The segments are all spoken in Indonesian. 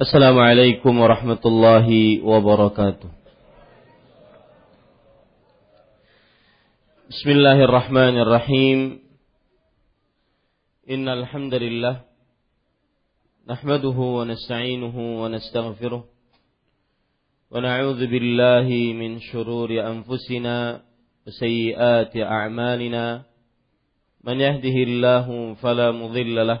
السلام عليكم ورحمة الله وبركاته بسم الله الرحمن الرحيم إن الحمد لله نحمده ونستعينه ونستغفره ونعوذ بالله من شرور أنفسنا وسيئات أعمالنا من يهده الله فلا مضل له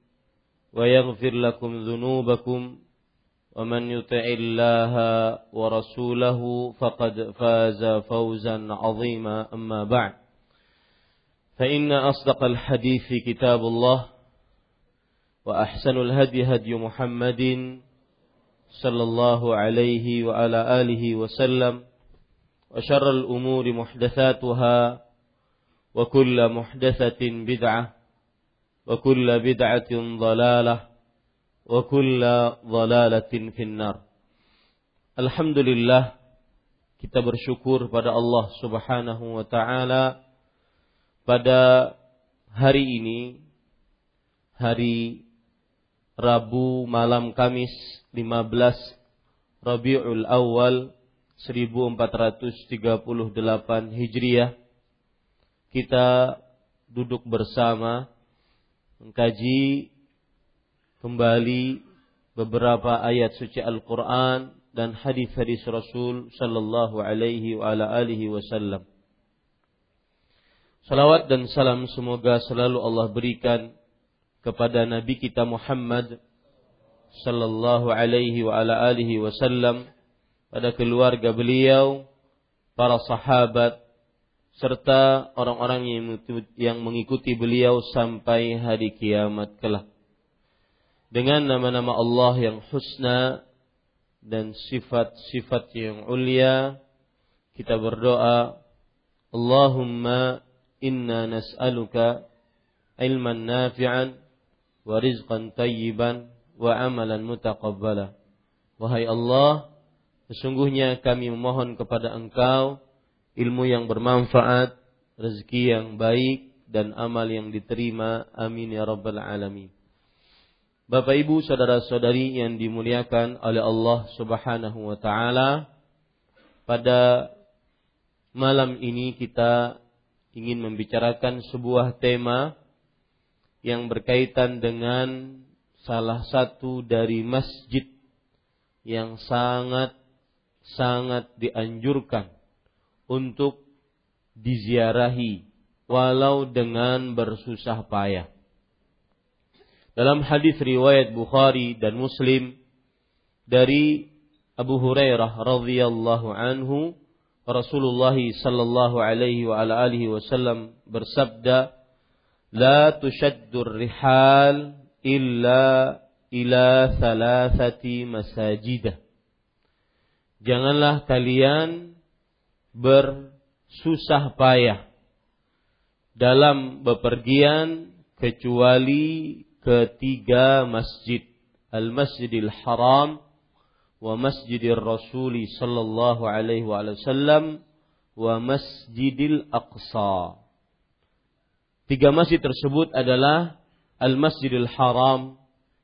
ويغفر لكم ذنوبكم ومن يطع الله ورسوله فقد فاز فوزا عظيما. أما بعد فإن أصدق الحديث كتاب الله وأحسن الهدي هدي محمد صلى الله عليه وعلى آله وسلم وشر الأمور محدثاتها وكل محدثة بدعة وكل بدعة ضلالة وكل ضلالة في النار Alhamdulillah kita bersyukur pada Allah Subhanahu wa taala pada hari ini hari Rabu malam Kamis 15 Rabiul Awal 1438 Hijriah kita duduk bersama mengkaji kembali beberapa ayat suci Al-Quran dan hadis-hadis Rasul Sallallahu Alaihi wa ala alihi Wasallam. Salawat dan salam semoga selalu Allah berikan kepada Nabi kita Muhammad Sallallahu Alaihi wa ala alihi Wasallam pada keluarga beliau, para sahabat, serta orang-orang yang mengikuti beliau sampai hari kiamat kelak. Dengan nama-nama Allah yang husna dan sifat-sifat yang ulia, kita berdoa, Allahumma inna nas'aluka ilman nafi'an wa rizqan tayyiban wa amalan mutaqabbala. Wahai Allah, sesungguhnya kami memohon kepada Engkau ilmu yang bermanfaat, rezeki yang baik, dan amal yang diterima. Amin ya Rabbal Alamin. Bapak Ibu, saudara-saudari yang dimuliakan oleh Allah Subhanahu wa taala, pada malam ini kita ingin membicarakan sebuah tema yang berkaitan dengan salah satu dari masjid yang sangat sangat dianjurkan untuk diziarahi walau dengan bersusah payah. Dalam hadis riwayat Bukhari dan Muslim dari Abu Hurairah radhiyallahu anhu Rasulullah sallallahu alaihi wa ala alihi wasallam bersabda la tushaddur rihal illa ila thalathati masajidah Janganlah kalian bersusah payah dalam bepergian kecuali ketiga masjid Al-Masjidil Haram wa Masjidil Rasul sallallahu alaihi wasallam wa Masjidil Aqsa. Tiga masjid tersebut adalah Al-Masjidil Haram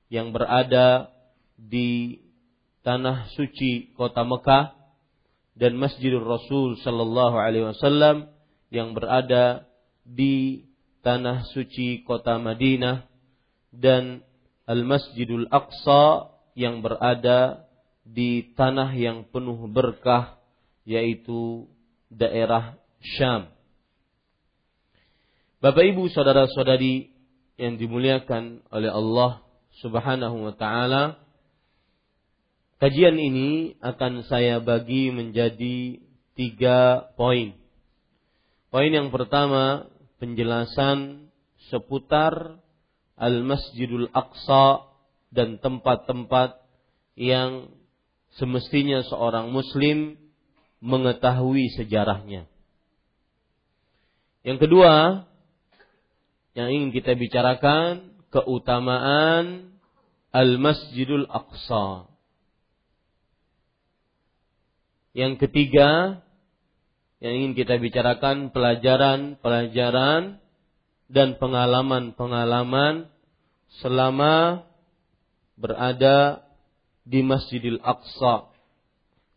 yang berada di tanah suci kota Mekah dan Masjidil Rasul sallallahu alaihi wasallam yang berada di tanah suci kota Madinah dan Al-Masjidul Aqsa yang berada di tanah yang penuh berkah yaitu daerah Syam. Bapak Ibu saudara-saudari yang dimuliakan oleh Allah Subhanahu wa taala, kajian ini akan saya bagi menjadi tiga poin. Poin yang pertama penjelasan seputar Al-Masjidul Aqsa dan tempat-tempat yang semestinya seorang muslim mengetahui sejarahnya. Yang kedua, yang ingin kita bicarakan keutamaan Al-Masjidul Aqsa. Yang ketiga, yang ingin kita bicarakan pelajaran-pelajaran dan pengalaman-pengalaman selama berada di Masjidil Aqsa.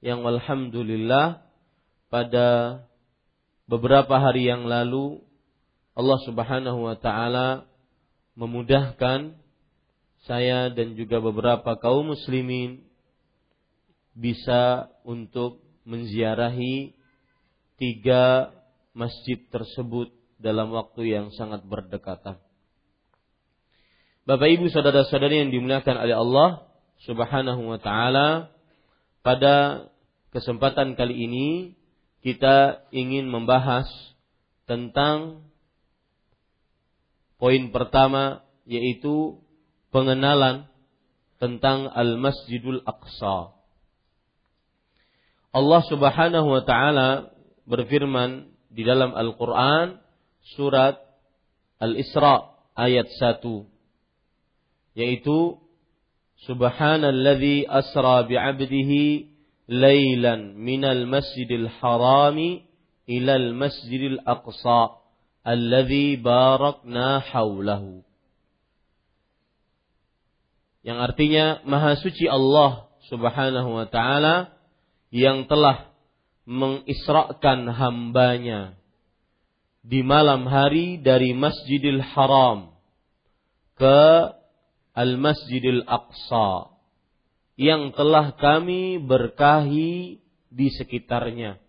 Yang alhamdulillah pada beberapa hari yang lalu Allah Subhanahu wa taala memudahkan saya dan juga beberapa kaum muslimin bisa untuk menziarahi tiga masjid tersebut dalam waktu yang sangat berdekatan. Bapak Ibu saudara-saudari yang dimuliakan oleh Allah Subhanahu wa taala, pada kesempatan kali ini kita ingin membahas tentang poin pertama yaitu pengenalan tentang Al-Masjidul Aqsa. Allah Subhanahu wa taala berfirman di dalam Al-Qur'an surat Al-Isra ayat 1 yaitu Subhanalladzi asra bi'abdihi lailan minal masjidil harami ilal masjidil aqsa alladzi barakna haulahu yang artinya maha suci Allah Subhanahu wa taala yang telah mengisrakan hambanya di malam hari dari Masjidil Haram ke Al-Masjidil Aqsa yang telah kami berkahi di sekitarnya.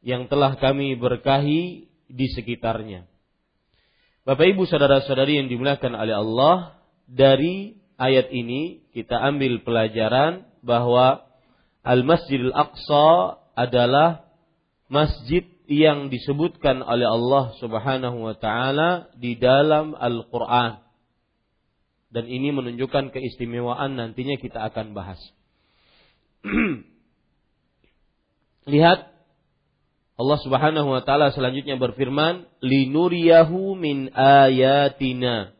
Yang telah kami berkahi di sekitarnya. Bapak Ibu saudara-saudari yang dimuliakan oleh Allah, dari ayat ini kita ambil pelajaran bahwa Al-Masjidil Aqsa adalah masjid yang disebutkan oleh Allah Subhanahu wa taala di dalam Al-Qur'an. Dan ini menunjukkan keistimewaan nantinya kita akan bahas. Lihat Allah Subhanahu wa taala selanjutnya berfirman, "Linuriyahu min ayatina."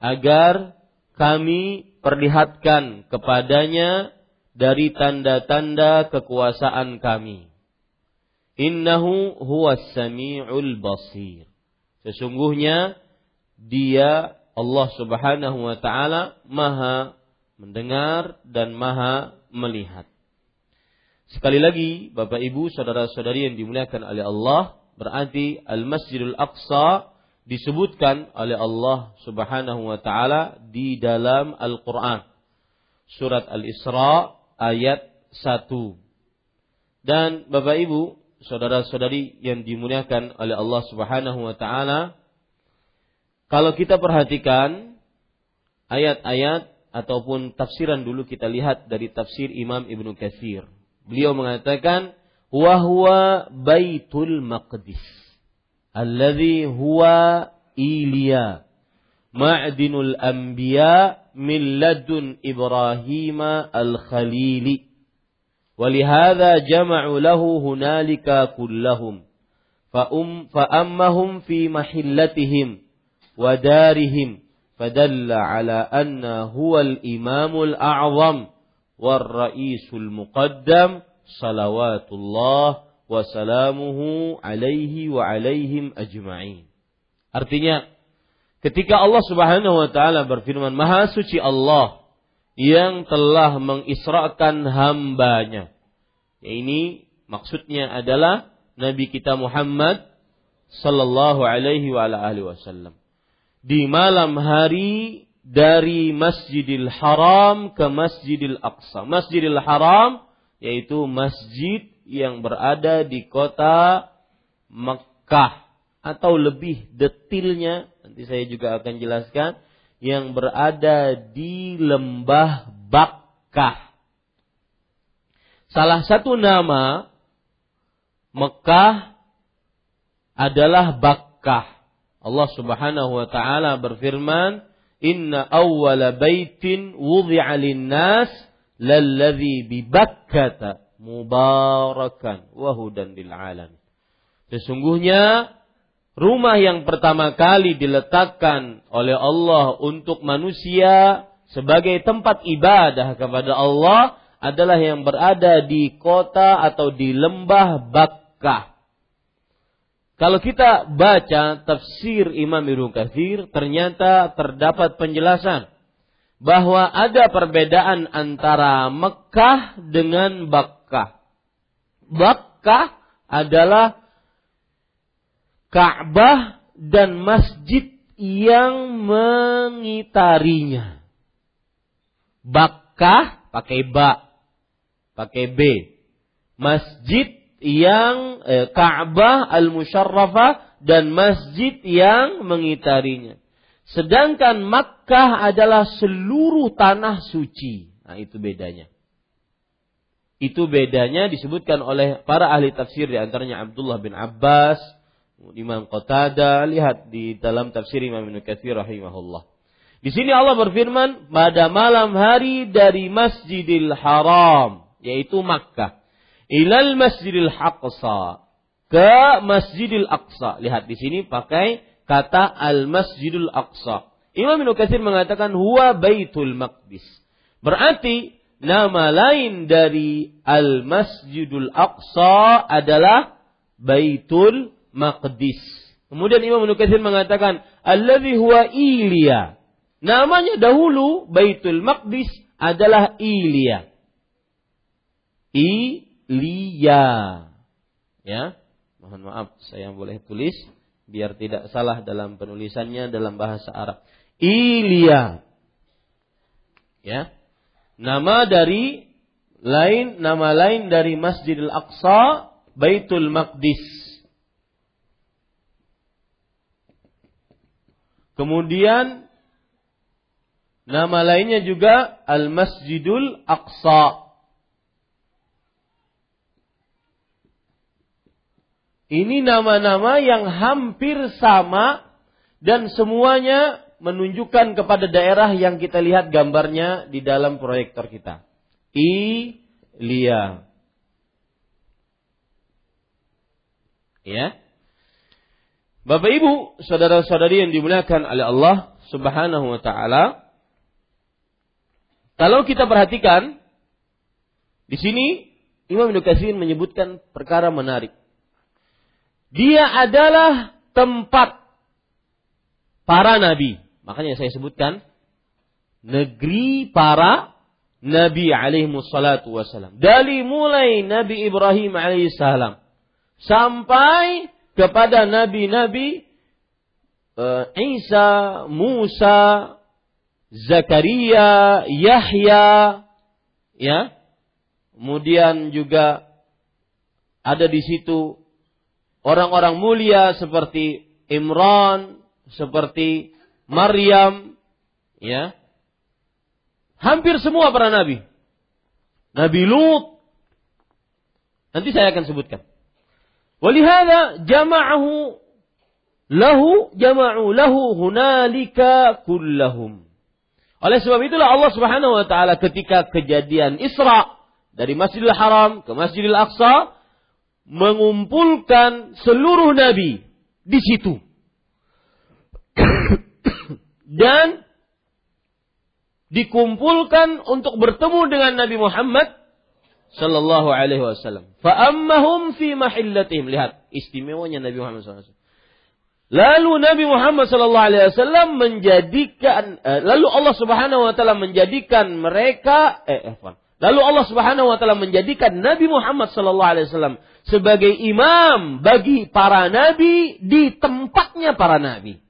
Agar kami perlihatkan kepadanya dari tanda-tanda kekuasaan kami. Innahu huwas sami'ul basir. Sesungguhnya dia Allah Subhanahu wa taala Maha mendengar dan Maha melihat. Sekali lagi Bapak Ibu, saudara-saudari yang dimuliakan oleh Allah, berarti Al-Masjidul Aqsa disebutkan oleh Allah Subhanahu wa taala di dalam Al-Qur'an. Surat Al-Isra ayat 1. Dan Bapak Ibu, saudara-saudari yang dimuliakan oleh Allah Subhanahu wa taala, kalau kita perhatikan ayat-ayat ataupun tafsiran dulu kita lihat dari tafsir Imam Ibnu Katsir. Beliau mengatakan wa huwa Baitul Maqdis alladhi huwa Ilya ma'dinul anbiya min ladun Ibrahim al-Khalili. ولهذا جمعوا له هنالك كلهم فأم فأمهم في محلتهم ودارهم فدل على أن هو الإمام الأعظم والرئيس المقدم صلوات الله وسلامه عليه وعليهم أجمعين Artinya Ketika Allah Subhanahu wa taala berfirman, "Maha suci Allah yang telah mengisrakan hambanya." Ya, ini maksudnya adalah Nabi kita Muhammad sallallahu alaihi wa alihi wasallam. Di malam hari dari Masjidil Haram ke Masjidil Aqsa. Masjidil Haram yaitu masjid yang berada di kota Mekah atau lebih detilnya nanti saya juga akan jelaskan yang berada di lembah Bakkah. Salah satu nama Mekah adalah Bakkah. Allah Subhanahu wa taala berfirman, Inna awwala baitin wudhi'a linnas lalladhi bi Bakkata mubarakan wa hudan lil alamin. Sesungguhnya rumah yang pertama kali diletakkan oleh Allah untuk manusia sebagai tempat ibadah kepada Allah adalah yang berada di kota atau di lembah Bakkah. Kalau kita baca tafsir Imam Ibnu Katsir, ternyata terdapat penjelasan bahwa ada perbedaan antara Mekah dengan Bakkah. Bakkah adalah Ka'bah dan masjid yang mengitarinya. Bakkah pakai ba, pakai b. Masjid yang eh, Ka'bah al-Musharrafah dan masjid yang mengitarinya. Sedangkan Makkah adalah seluruh tanah suci. Nah, itu bedanya. Itu bedanya disebutkan oleh para ahli tafsir di antaranya Abdullah bin Abbas, Imam Qatada, lihat di dalam tafsir Imam Ibnu Katsir rahimahullah. Di sini Allah berfirman pada malam hari dari Masjidil Haram, yaitu Makkah ilal masjidil aqsa ke masjidil aqsa. Lihat di sini pakai kata al masjidil aqsa. Imam Ibnu Katsir mengatakan huwa baitul maqdis. Berarti nama lain dari al masjidul aqsa adalah baitul maqdis kemudian Imam Ibnu mengatakan alladhi huwa Ilya namanya dahulu baitul maqdis adalah Ilya I Lia. Ya, mohon maaf saya boleh tulis biar tidak salah dalam penulisannya dalam bahasa Arab. Ilya. Ya. Nama dari lain nama lain dari Masjidil Aqsa Baitul Maqdis. Kemudian nama lainnya juga Al Masjidul Aqsa. Ini nama-nama yang hampir sama dan semuanya menunjukkan kepada daerah yang kita lihat gambarnya di dalam proyektor kita. Ilia. Ya. Bapak Ibu, saudara-saudari yang dimuliakan oleh Allah Subhanahu wa taala, kalau kita perhatikan di sini Imam Ibnu menyebutkan perkara menarik. Dia adalah tempat para nabi. Makanya saya sebutkan negeri para nabi alaihi wasalam. Dari mulai Nabi Ibrahim alaihi salam sampai kepada nabi-nabi uh, Isa, Musa, Zakaria, Yahya, ya. Kemudian juga ada di situ orang-orang mulia seperti Imran, seperti Maryam, ya. Hampir semua para nabi. Nabi Lut. Nanti saya akan sebutkan. Walihada jama'ahu lahu jama'u lahu hunalika kullahum. Oleh sebab itulah Allah Subhanahu wa taala ketika kejadian Isra dari Masjidil Haram ke Masjidil Aqsa mengumpulkan seluruh nabi di situ. Dan dikumpulkan untuk bertemu dengan Nabi Muhammad sallallahu alaihi wasallam. Fa ammahum fi mahillatihim. Lihat istimewanya Nabi Muhammad wasallam. Lalu Nabi Muhammad sallallahu alaihi wasallam menjadikan eh, lalu Allah Subhanahu wa taala menjadikan mereka eh, eh Lalu Allah Subhanahu wa taala menjadikan Nabi Muhammad sallallahu alaihi wasallam sebagai imam bagi para nabi di tempatnya para nabi.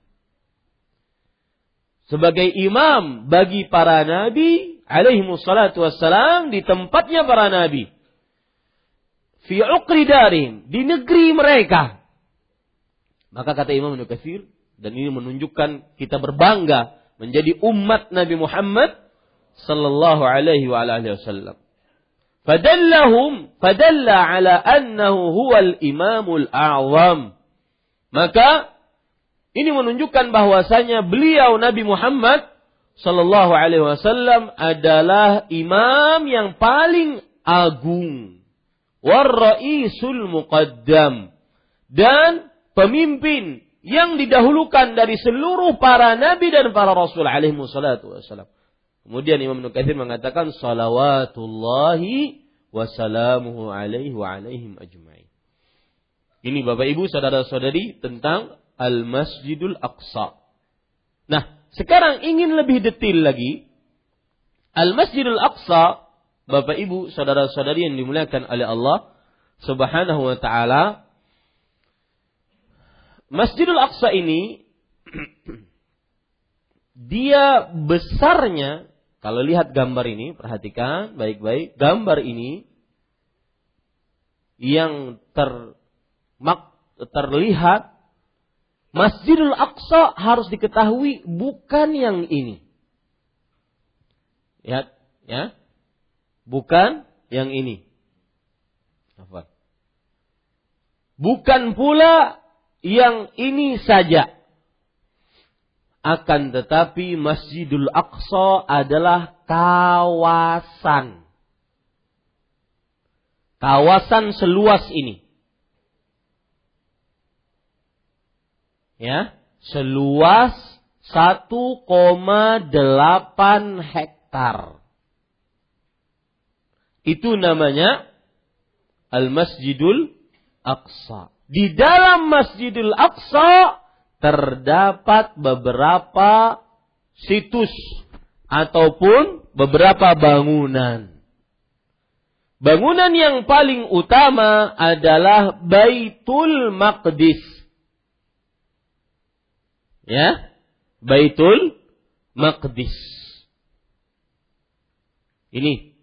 sebagai imam bagi para nabi alaihi wassalatu wassalam di tempatnya para nabi. Fi uqri darim, di negeri mereka. Maka kata Imam Nukathir, dan ini menunjukkan kita berbangga menjadi umat Nabi Muhammad sallallahu alaihi wa alihi wasallam. Fadallahum fadalla ala annahu huwal imamul a'zam. Maka ini menunjukkan bahwasanya beliau Nabi Muhammad Sallallahu Alaihi Wasallam adalah imam yang paling agung, warraisul muqaddam dan pemimpin yang didahulukan dari seluruh para nabi dan para rasul alaihi wassalam. Kemudian Imam Nukathir mengatakan salawatullahi wassalamuhu alaihi wa alaihim ajma'in. Ini Bapak Ibu saudara-saudari tentang Al-Masjidul Aqsa. Nah, sekarang ingin lebih detail lagi. Al-Masjidul Aqsa, Bapak Ibu, saudara-saudari yang dimuliakan oleh Allah Subhanahu wa taala. Masjidul Aqsa ini dia besarnya kalau lihat gambar ini, perhatikan baik-baik, gambar ini yang ter, terlihat Masjidul Aqsa harus diketahui bukan yang ini. Ya, ya. Bukan yang ini. Bukan pula yang ini saja. Akan tetapi Masjidul Aqsa adalah kawasan. Kawasan seluas ini. Ya seluas 1,8 hektar. Itu namanya Al-Masjidul Aqsa. Di dalam Masjidul Aqsa terdapat beberapa situs ataupun beberapa bangunan. Bangunan yang paling utama adalah Baitul Maqdis ya Baitul Maqdis. Ini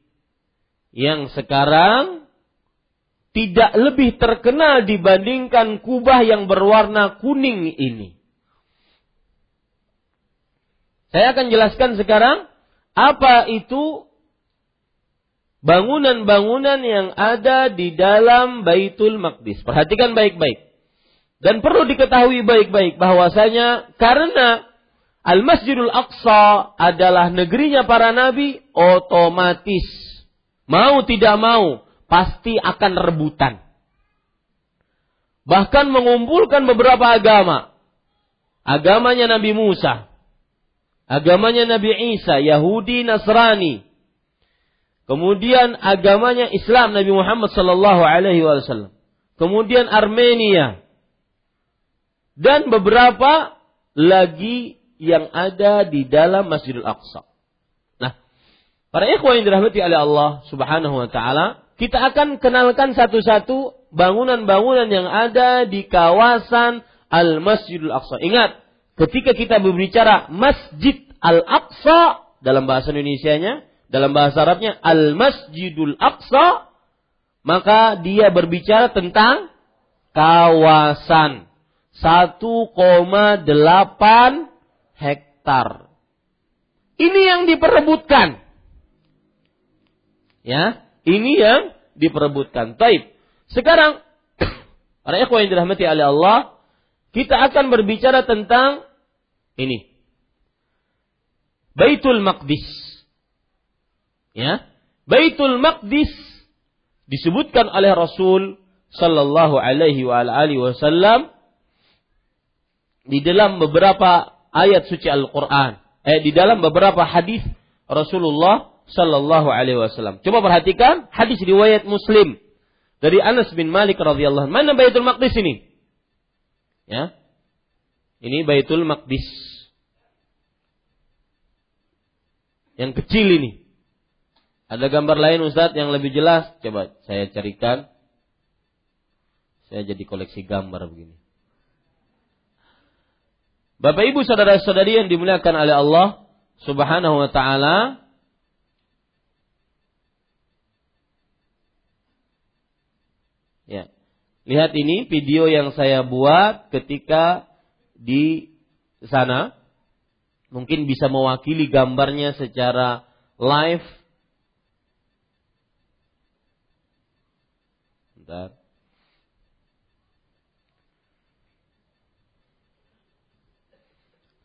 yang sekarang tidak lebih terkenal dibandingkan kubah yang berwarna kuning ini. Saya akan jelaskan sekarang apa itu bangunan-bangunan yang ada di dalam Baitul Maqdis. Perhatikan baik-baik. Dan perlu diketahui baik-baik bahwasanya karena Al-Masjidul Aqsa adalah negerinya para nabi, otomatis mau tidak mau pasti akan rebutan. Bahkan mengumpulkan beberapa agama. Agamanya Nabi Musa, agamanya Nabi Isa, Yahudi, Nasrani. Kemudian agamanya Islam Nabi Muhammad sallallahu alaihi wasallam. Kemudian Armenia, dan beberapa lagi yang ada di dalam Masjidil Aqsa. Nah, para ikhwan yang dirahmati oleh Allah Subhanahu wa taala, kita akan kenalkan satu-satu bangunan-bangunan yang ada di kawasan Al-Masjidil Aqsa. Ingat, ketika kita berbicara Masjid Al-Aqsa dalam bahasa Indonesianya, dalam bahasa Arabnya Al-Masjidul Aqsa, maka dia berbicara tentang kawasan 1,8 hektar. Ini yang diperebutkan. Ya, ini yang diperebutkan. Taib. Sekarang para ikhwan yang dirahmati oleh Allah, kita akan berbicara tentang ini. Baitul Maqdis. Ya. Baitul Maqdis disebutkan oleh Rasul sallallahu alaihi wa alihi wasallam di dalam beberapa ayat suci Al-Quran, eh, di dalam beberapa hadis Rasulullah Sallallahu Alaihi Wasallam. Coba perhatikan hadis riwayat Muslim dari Anas bin Malik radhiyallahu. Mana Baitul Maqdis ini? Ya, ini Baitul Maqdis yang kecil ini. Ada gambar lain Ustadz yang lebih jelas? Coba saya carikan. Saya jadi koleksi gambar begini. Bapak Ibu saudara-saudari yang dimuliakan oleh Allah Subhanahu wa taala, Ya. Lihat ini video yang saya buat ketika di sana. Mungkin bisa mewakili gambarnya secara live. Bentar.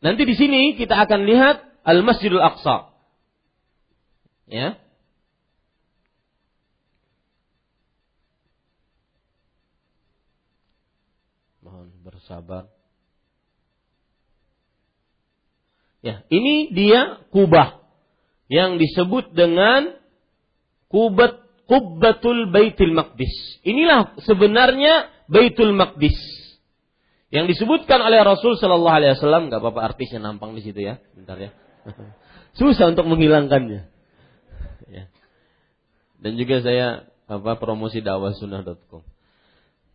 Nanti di sini kita akan lihat Al-Masjidul Aqsa. Ya. Mohon bersabar. Ya, ini dia Kubah yang disebut dengan Kubat Kubbatul Baitul Maqdis. Inilah sebenarnya Baitul Maqdis. Yang disebutkan oleh Rasul Shallallahu Alaihi Wasallam, nggak apa-apa artisnya nampang di situ ya, bentar ya. Susah untuk menghilangkannya. Ya. Dan juga saya apa promosi dakwah sunnah.com.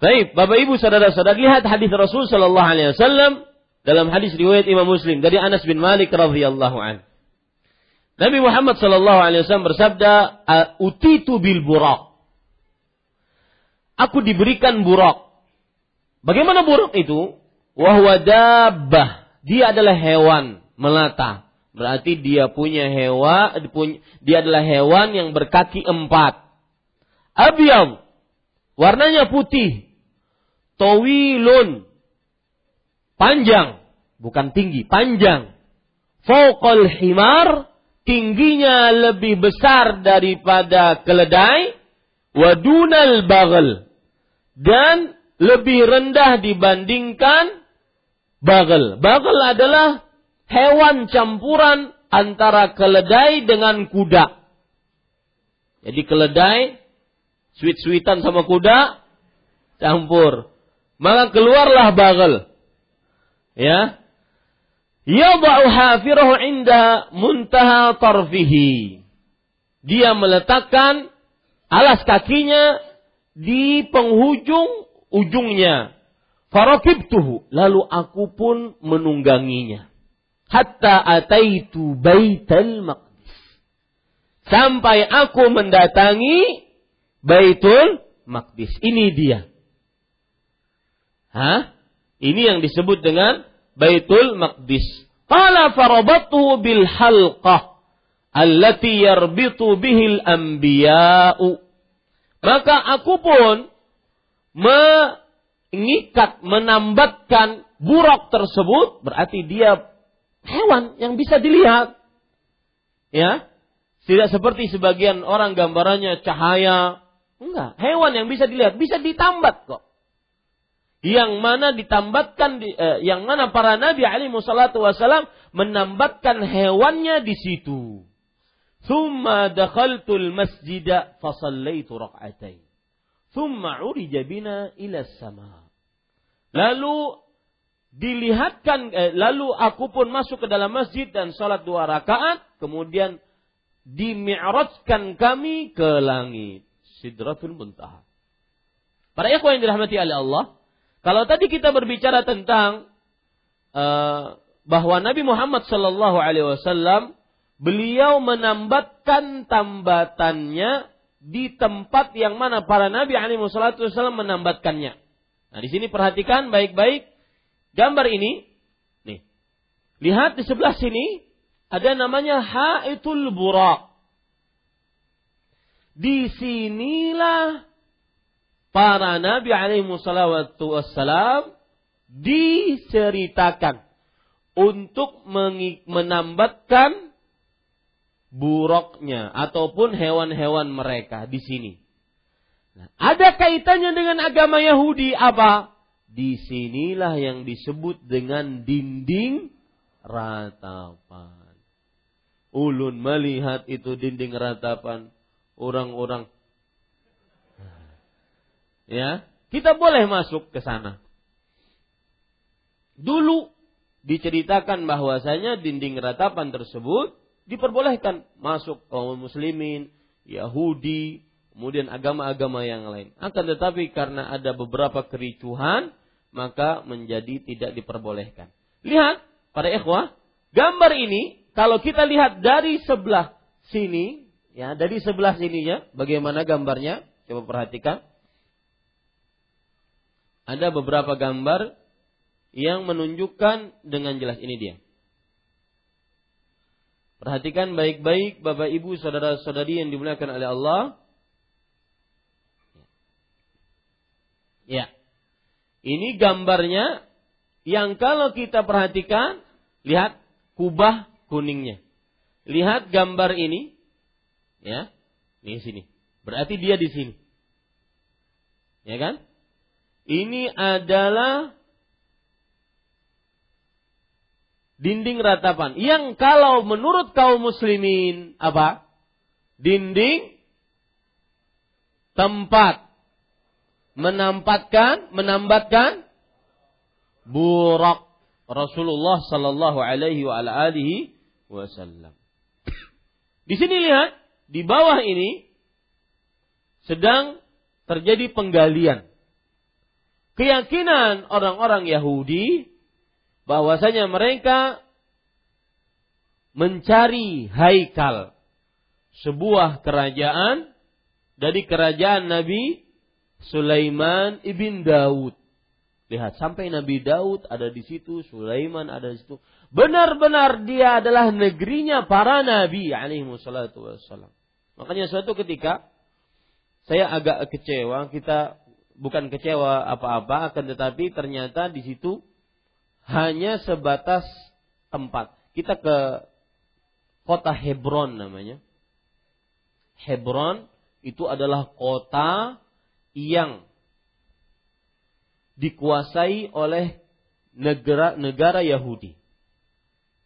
Baik, Bapak Ibu saudara-saudara lihat hadis Rasul Shallallahu Alaihi Wasallam dalam hadis riwayat Imam Muslim dari Anas bin Malik radhiyallahu an. Nabi Muhammad Shallallahu Alaihi Wasallam bersabda, "Utitu bil burak." Aku diberikan burak. Bagaimana buruk itu? Wahwa dabbah. Dia adalah hewan melata. Berarti dia punya hewan, dia adalah hewan yang berkaki empat. Abiyam, warnanya putih. Tawilun, panjang, bukan tinggi, panjang. Fokol himar, tingginya lebih besar daripada keledai. Wadunal bagel. Dan lebih rendah dibandingkan bagel. Bagel adalah hewan campuran antara keledai dengan kuda. Jadi keledai sweet-sweetan sama kuda campur. Maka keluarlah bagel. Ya. Yada'u hafirahu inda muntaha tarfihi. Dia meletakkan alas kakinya di penghujung ujungnya. Farakibtuhu. Lalu aku pun menungganginya. Hatta ataitu baitul maqdis. Sampai aku mendatangi baitul maqdis. Ini dia. Hah? Ini yang disebut dengan baitul maqdis. Qala farabattu bil halqah allati yarbitu bihil anbiya'u. Maka aku pun mengikat, menambatkan buruk tersebut, berarti dia hewan yang bisa dilihat. Ya, tidak seperti sebagian orang gambarannya cahaya. Enggak, hewan yang bisa dilihat, bisa ditambat kok. Yang mana ditambatkan, eh, yang mana para nabi alaihi wassalatu wasalam menambatkan hewannya di situ. Thumma dakhaltul masjida fasallaitu rak'atain. Thumma urija bina ila sama. Lalu dilihatkan, eh, lalu aku pun masuk ke dalam masjid dan salat dua rakaat, kemudian dimi'rajkan kami ke langit. Sidratul Muntaha. Para ikhwan yang dirahmati oleh Allah, kalau tadi kita berbicara tentang uh, bahwa Nabi Muhammad Sallallahu Alaihi Wasallam beliau menambatkan tambatannya di tempat yang mana para nabi alaihi wasallam menambatkannya. Nah, di sini perhatikan baik-baik gambar ini. Nih. Lihat di sebelah sini ada namanya Haitul Buraq. Di sinilah para nabi alaihi wasallam diceritakan untuk menambatkan buroknya ataupun hewan-hewan mereka di sini. Nah, ada kaitannya dengan agama Yahudi apa? Di sinilah yang disebut dengan dinding ratapan. Ulun melihat itu dinding ratapan orang-orang ya, kita boleh masuk ke sana. Dulu diceritakan bahwasanya dinding ratapan tersebut diperbolehkan masuk kaum muslimin, Yahudi, kemudian agama-agama yang lain. Akan tetapi karena ada beberapa kericuhan, maka menjadi tidak diperbolehkan. Lihat, para ikhwah, gambar ini kalau kita lihat dari sebelah sini, ya, dari sebelah sininya, bagaimana gambarnya? Coba perhatikan. Ada beberapa gambar yang menunjukkan dengan jelas ini dia. Perhatikan baik-baik Bapak Ibu saudara-saudari yang dimuliakan oleh Allah. Ya. Ini gambarnya yang kalau kita perhatikan, lihat kubah kuningnya. Lihat gambar ini. Ya. Ini sini. Berarti dia di sini. Ya kan? Ini adalah dinding ratapan yang kalau menurut kaum muslimin apa? Dinding tempat menampatkan menambatkan burak Rasulullah sallallahu alaihi wa alihi wasallam. Di sini lihat, di bawah ini sedang terjadi penggalian. Keyakinan orang-orang Yahudi bahwasanya mereka mencari haikal sebuah kerajaan dari kerajaan Nabi Sulaiman ibn Daud. Lihat sampai Nabi Daud ada di situ, Sulaiman ada di situ. Benar-benar dia adalah negerinya para nabi alaihi wassalam. Makanya suatu ketika saya agak kecewa, kita bukan kecewa apa-apa akan tetapi ternyata di situ hanya sebatas tempat. Kita ke kota Hebron namanya. Hebron itu adalah kota yang dikuasai oleh negara negara Yahudi.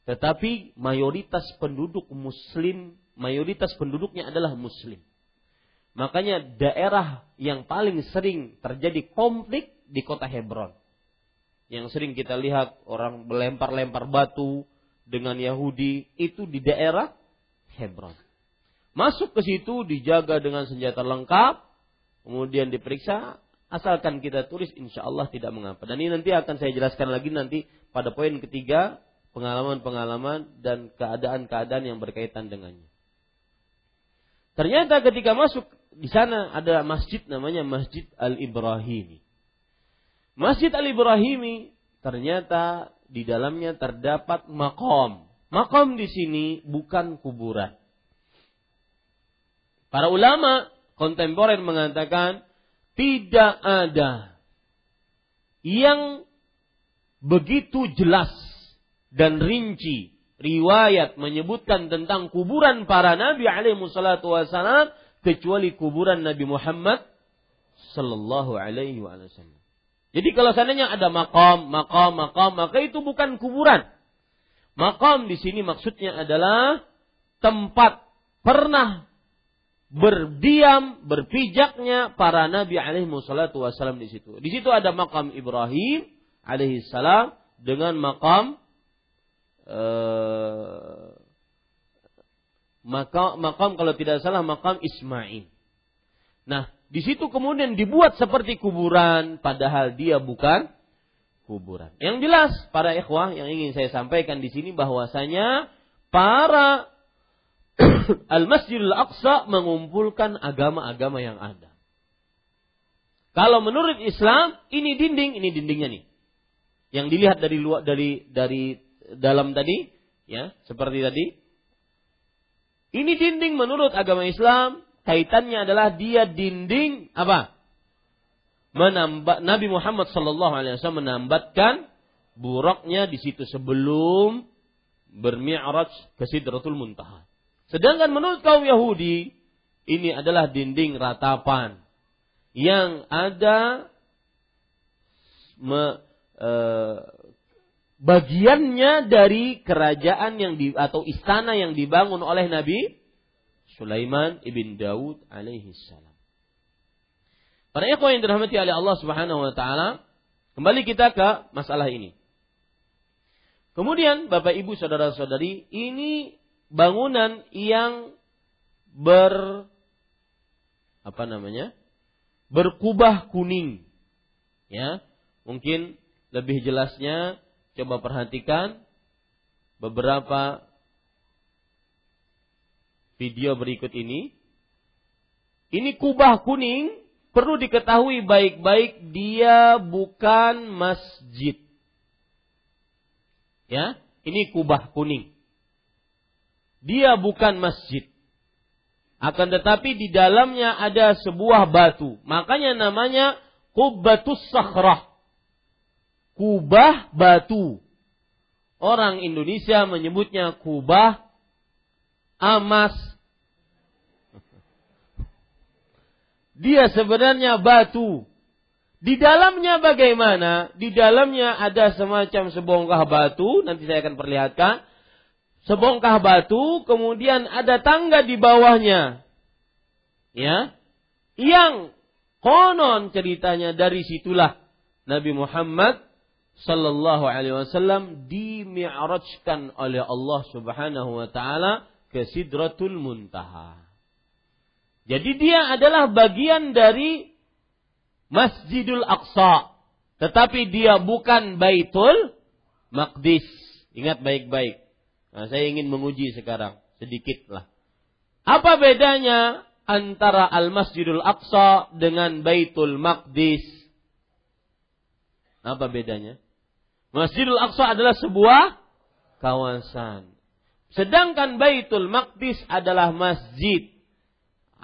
Tetapi mayoritas penduduk muslim, mayoritas penduduknya adalah muslim. Makanya daerah yang paling sering terjadi konflik di kota Hebron. Yang sering kita lihat orang melempar-lempar batu dengan Yahudi itu di daerah Hebron. Masuk ke situ dijaga dengan senjata lengkap, kemudian diperiksa, Asalkan kita tulis insya Allah tidak mengapa. Dan ini nanti akan saya jelaskan lagi nanti pada poin ketiga pengalaman-pengalaman dan keadaan-keadaan yang berkaitan dengannya. Ternyata ketika masuk di sana ada masjid namanya Masjid Al-Ibrahimi. Masjid Al-Ibrahimi ternyata di dalamnya terdapat makom. Makom di sini bukan kuburan. Para ulama kontemporer mengatakan tidak ada yang begitu jelas dan rinci riwayat menyebutkan tentang kuburan para nabi alaihi salatu wasalam kecuali kuburan Nabi Muhammad sallallahu alaihi wasallam. Jadi kalau seandainya ada makam, makam, makam, maka itu bukan kuburan. Makam di sini maksudnya adalah tempat pernah berdiam, berpijaknya para nabi alaihi wassalam di situ. Di situ ada makam Ibrahim alaihi salam dengan makam uh, makam, makam kalau tidak salah makam Ismail. Nah, di situ kemudian dibuat seperti kuburan padahal dia bukan kuburan. Yang jelas para ikhwah yang ingin saya sampaikan di sini bahwasanya para Al-Masjidil Aqsa mengumpulkan agama-agama yang ada. Kalau menurut Islam, ini dinding, ini dindingnya nih. Yang dilihat dari luar dari dari dalam tadi, ya, seperti tadi. Ini dinding menurut agama Islam, kaitannya adalah dia dinding apa? Menambah Nabi Muhammad sallallahu alaihi wasallam menambatkan buruknya di situ sebelum bermi'raj ke Sidratul Muntaha. Sedangkan menurut kaum Yahudi, ini adalah dinding ratapan yang ada me, e, bagiannya dari kerajaan yang di, atau istana yang dibangun oleh Nabi Sulaiman ibn Daud alaihi salam. Para ikhwan yang dirahmati oleh Allah Subhanahu wa taala, kembali kita ke masalah ini. Kemudian Bapak Ibu saudara-saudari, ini bangunan yang ber apa namanya? berkubah kuning. Ya, mungkin lebih jelasnya coba perhatikan beberapa video berikut ini. Ini kubah kuning perlu diketahui baik-baik dia bukan masjid. Ya, ini kubah kuning. Dia bukan masjid. Akan tetapi di dalamnya ada sebuah batu. Makanya namanya kubbatus sakhrah. Kubah batu. Orang Indonesia menyebutnya kubah amas. Dia sebenarnya batu. Di dalamnya bagaimana? Di dalamnya ada semacam sebongkah batu, nanti saya akan perlihatkan. Sebongkah batu, kemudian ada tangga di bawahnya. Ya. Yang konon ceritanya dari situlah Nabi Muhammad sallallahu alaihi wasallam dimi'rajkan oleh Allah Subhanahu wa taala ke Sidratul Muntaha. Jadi dia adalah bagian dari Masjidul Aqsa. Tetapi dia bukan Baitul Maqdis. Ingat baik-baik. Nah, saya ingin menguji sekarang. Sedikit lah. Apa bedanya antara Al-Masjidul Aqsa dengan Baitul Maqdis? Apa bedanya? Masjidul Aqsa adalah sebuah kawasan. Sedangkan Baitul Maqdis adalah masjid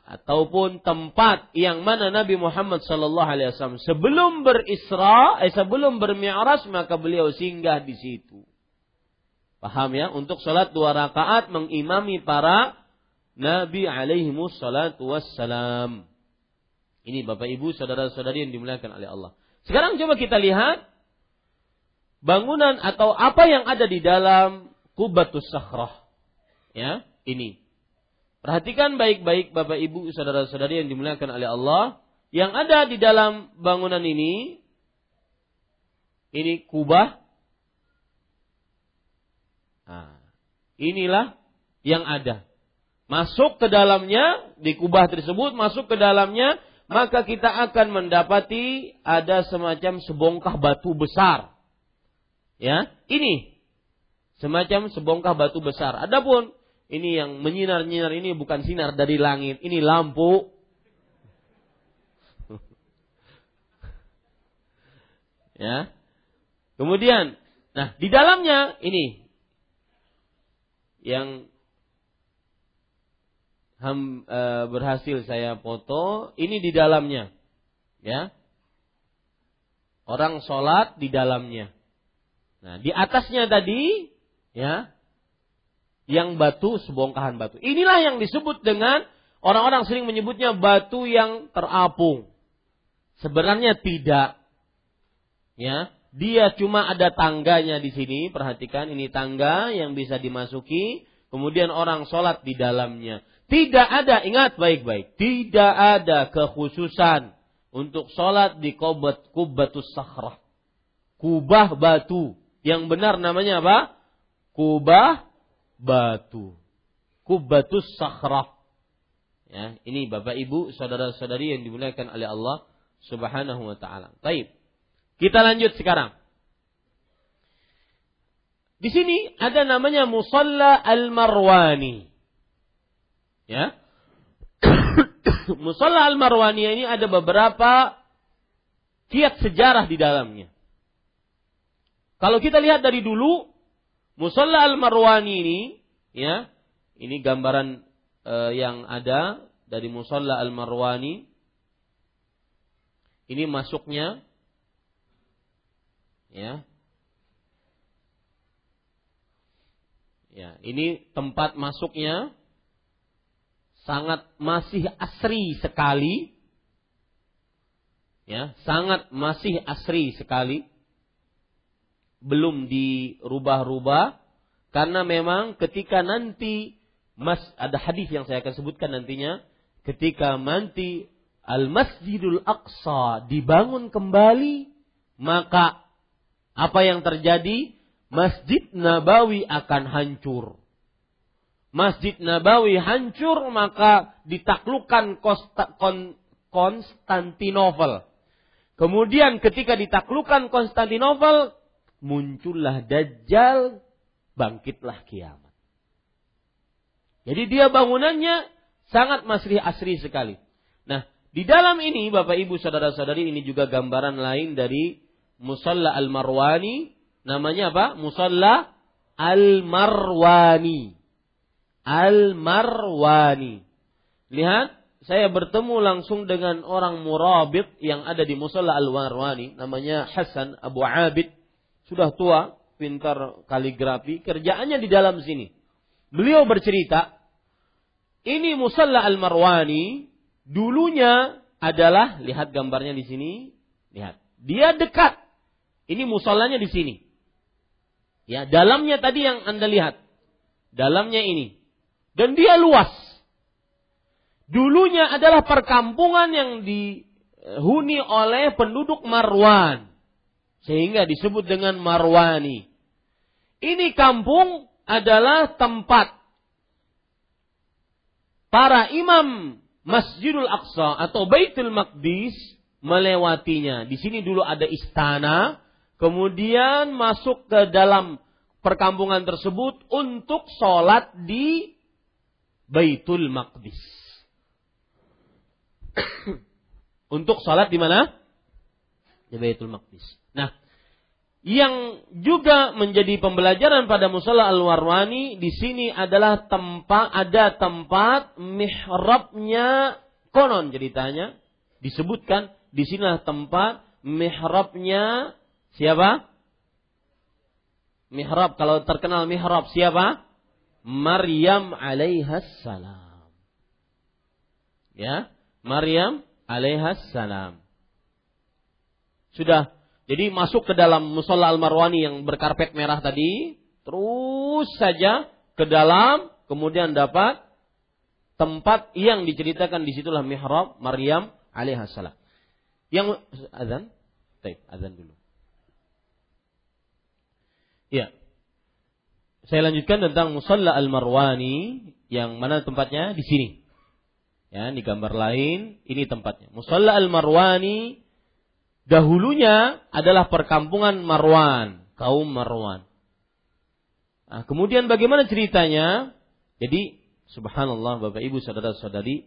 ataupun tempat yang mana Nabi Muhammad sallallahu alaihi wasallam sebelum berisra, eh, sebelum bermi'raj maka beliau singgah di situ. Paham ya? Untuk sholat dua rakaat mengimami para Nabi alaihi salatu wassalam. Ini Bapak Ibu, saudara-saudari yang dimuliakan oleh Allah. Sekarang coba kita lihat bangunan atau apa yang ada di dalam Kubatus Sakhrah. Ya, ini. Perhatikan baik-baik Bapak Ibu saudara-saudari yang dimuliakan oleh Allah. Yang ada di dalam bangunan ini ini kubah. Nah, inilah yang ada. Masuk ke dalamnya, di kubah tersebut masuk ke dalamnya, maka kita akan mendapati ada semacam sebongkah batu besar. Ya, ini Semacam sebongkah batu besar. Adapun ini yang menyinar-nyinar ini bukan sinar dari langit, ini lampu. ya. Kemudian, nah di dalamnya ini yang ham, e, berhasil saya foto, ini di dalamnya, ya. Orang sholat di dalamnya. Nah, di atasnya tadi ya yang batu sebongkahan batu. Inilah yang disebut dengan orang-orang sering menyebutnya batu yang terapung. Sebenarnya tidak. Ya, dia cuma ada tangganya di sini. Perhatikan ini tangga yang bisa dimasuki. Kemudian orang sholat di dalamnya. Tidak ada, ingat baik-baik. Tidak ada kekhususan untuk sholat di kubat kubatus sakhrah. Kubah batu. Yang benar namanya apa? kubah batu. Kubatus sakhrah. Ya, ini Bapak Ibu, saudara-saudari yang dimuliakan oleh Allah Subhanahu wa taala. Baik. Kita lanjut sekarang. Di sini ada namanya Musalla Al-Marwani. Ya. Musalla Al-Marwani ini ada beberapa kiat sejarah di dalamnya. Kalau kita lihat dari dulu, Musalla al-Marwani ini, ya, ini gambaran uh, yang ada dari Musalla al-Marwani. Ini masuknya, ya, ya, ini tempat masuknya sangat masih asri sekali, ya, sangat masih asri sekali belum dirubah-rubah karena memang ketika nanti mas ada hadis yang saya akan sebutkan nantinya ketika nanti Al Masjidul Aqsa dibangun kembali maka apa yang terjadi Masjid Nabawi akan hancur. Masjid Nabawi hancur maka ditaklukkan Konstantinopel. Kemudian ketika ditaklukkan Konstantinopel muncullah Dajjal, bangkitlah kiamat. Jadi dia bangunannya sangat masri asri sekali. Nah, di dalam ini Bapak Ibu saudara-saudari ini juga gambaran lain dari Musalla Al-Marwani. Namanya apa? Musalla Al-Marwani. Al-Marwani. Lihat, saya bertemu langsung dengan orang murabit yang ada di Musalla Al-Marwani. Namanya Hasan Abu Abid. Sudah tua, pintar kaligrafi. Kerjaannya di dalam sini. Beliau bercerita, ini Musalla Al-Marwani dulunya adalah lihat gambarnya di sini, lihat. Dia dekat. Ini musallanya di sini. Ya, dalamnya tadi yang Anda lihat. Dalamnya ini. Dan dia luas. Dulunya adalah perkampungan yang dihuni oleh penduduk Marwan. Sehingga disebut dengan Marwani. Ini kampung adalah tempat para imam Masjidul Aqsa atau Baitul Maqdis melewatinya. Di sini dulu ada istana, kemudian masuk ke dalam perkampungan tersebut untuk sholat di Baitul Maqdis. untuk sholat di mana? Di Baitul Maqdis. Nah, yang juga menjadi pembelajaran pada musala al-warwani di sini adalah tempat ada tempat mihrabnya konon ceritanya disebutkan di sinilah tempat mihrabnya siapa? Mihrab kalau terkenal mihrab siapa? Maryam alaihassalam. Ya, Maryam alaihassalam. Sudah jadi masuk ke dalam musola al-marwani yang berkarpet merah tadi, terus saja ke dalam, kemudian dapat tempat yang diceritakan di situlah mihrab Maryam alaihissalam. Yang azan, Baik, azan dulu. Ya. Saya lanjutkan tentang musalla al-marwani yang mana tempatnya di sini. Ya, di gambar lain ini tempatnya. Musalla al-marwani dahulunya adalah perkampungan Marwan, kaum Marwan. Nah, kemudian bagaimana ceritanya? Jadi, subhanallah Bapak Ibu saudara-saudari,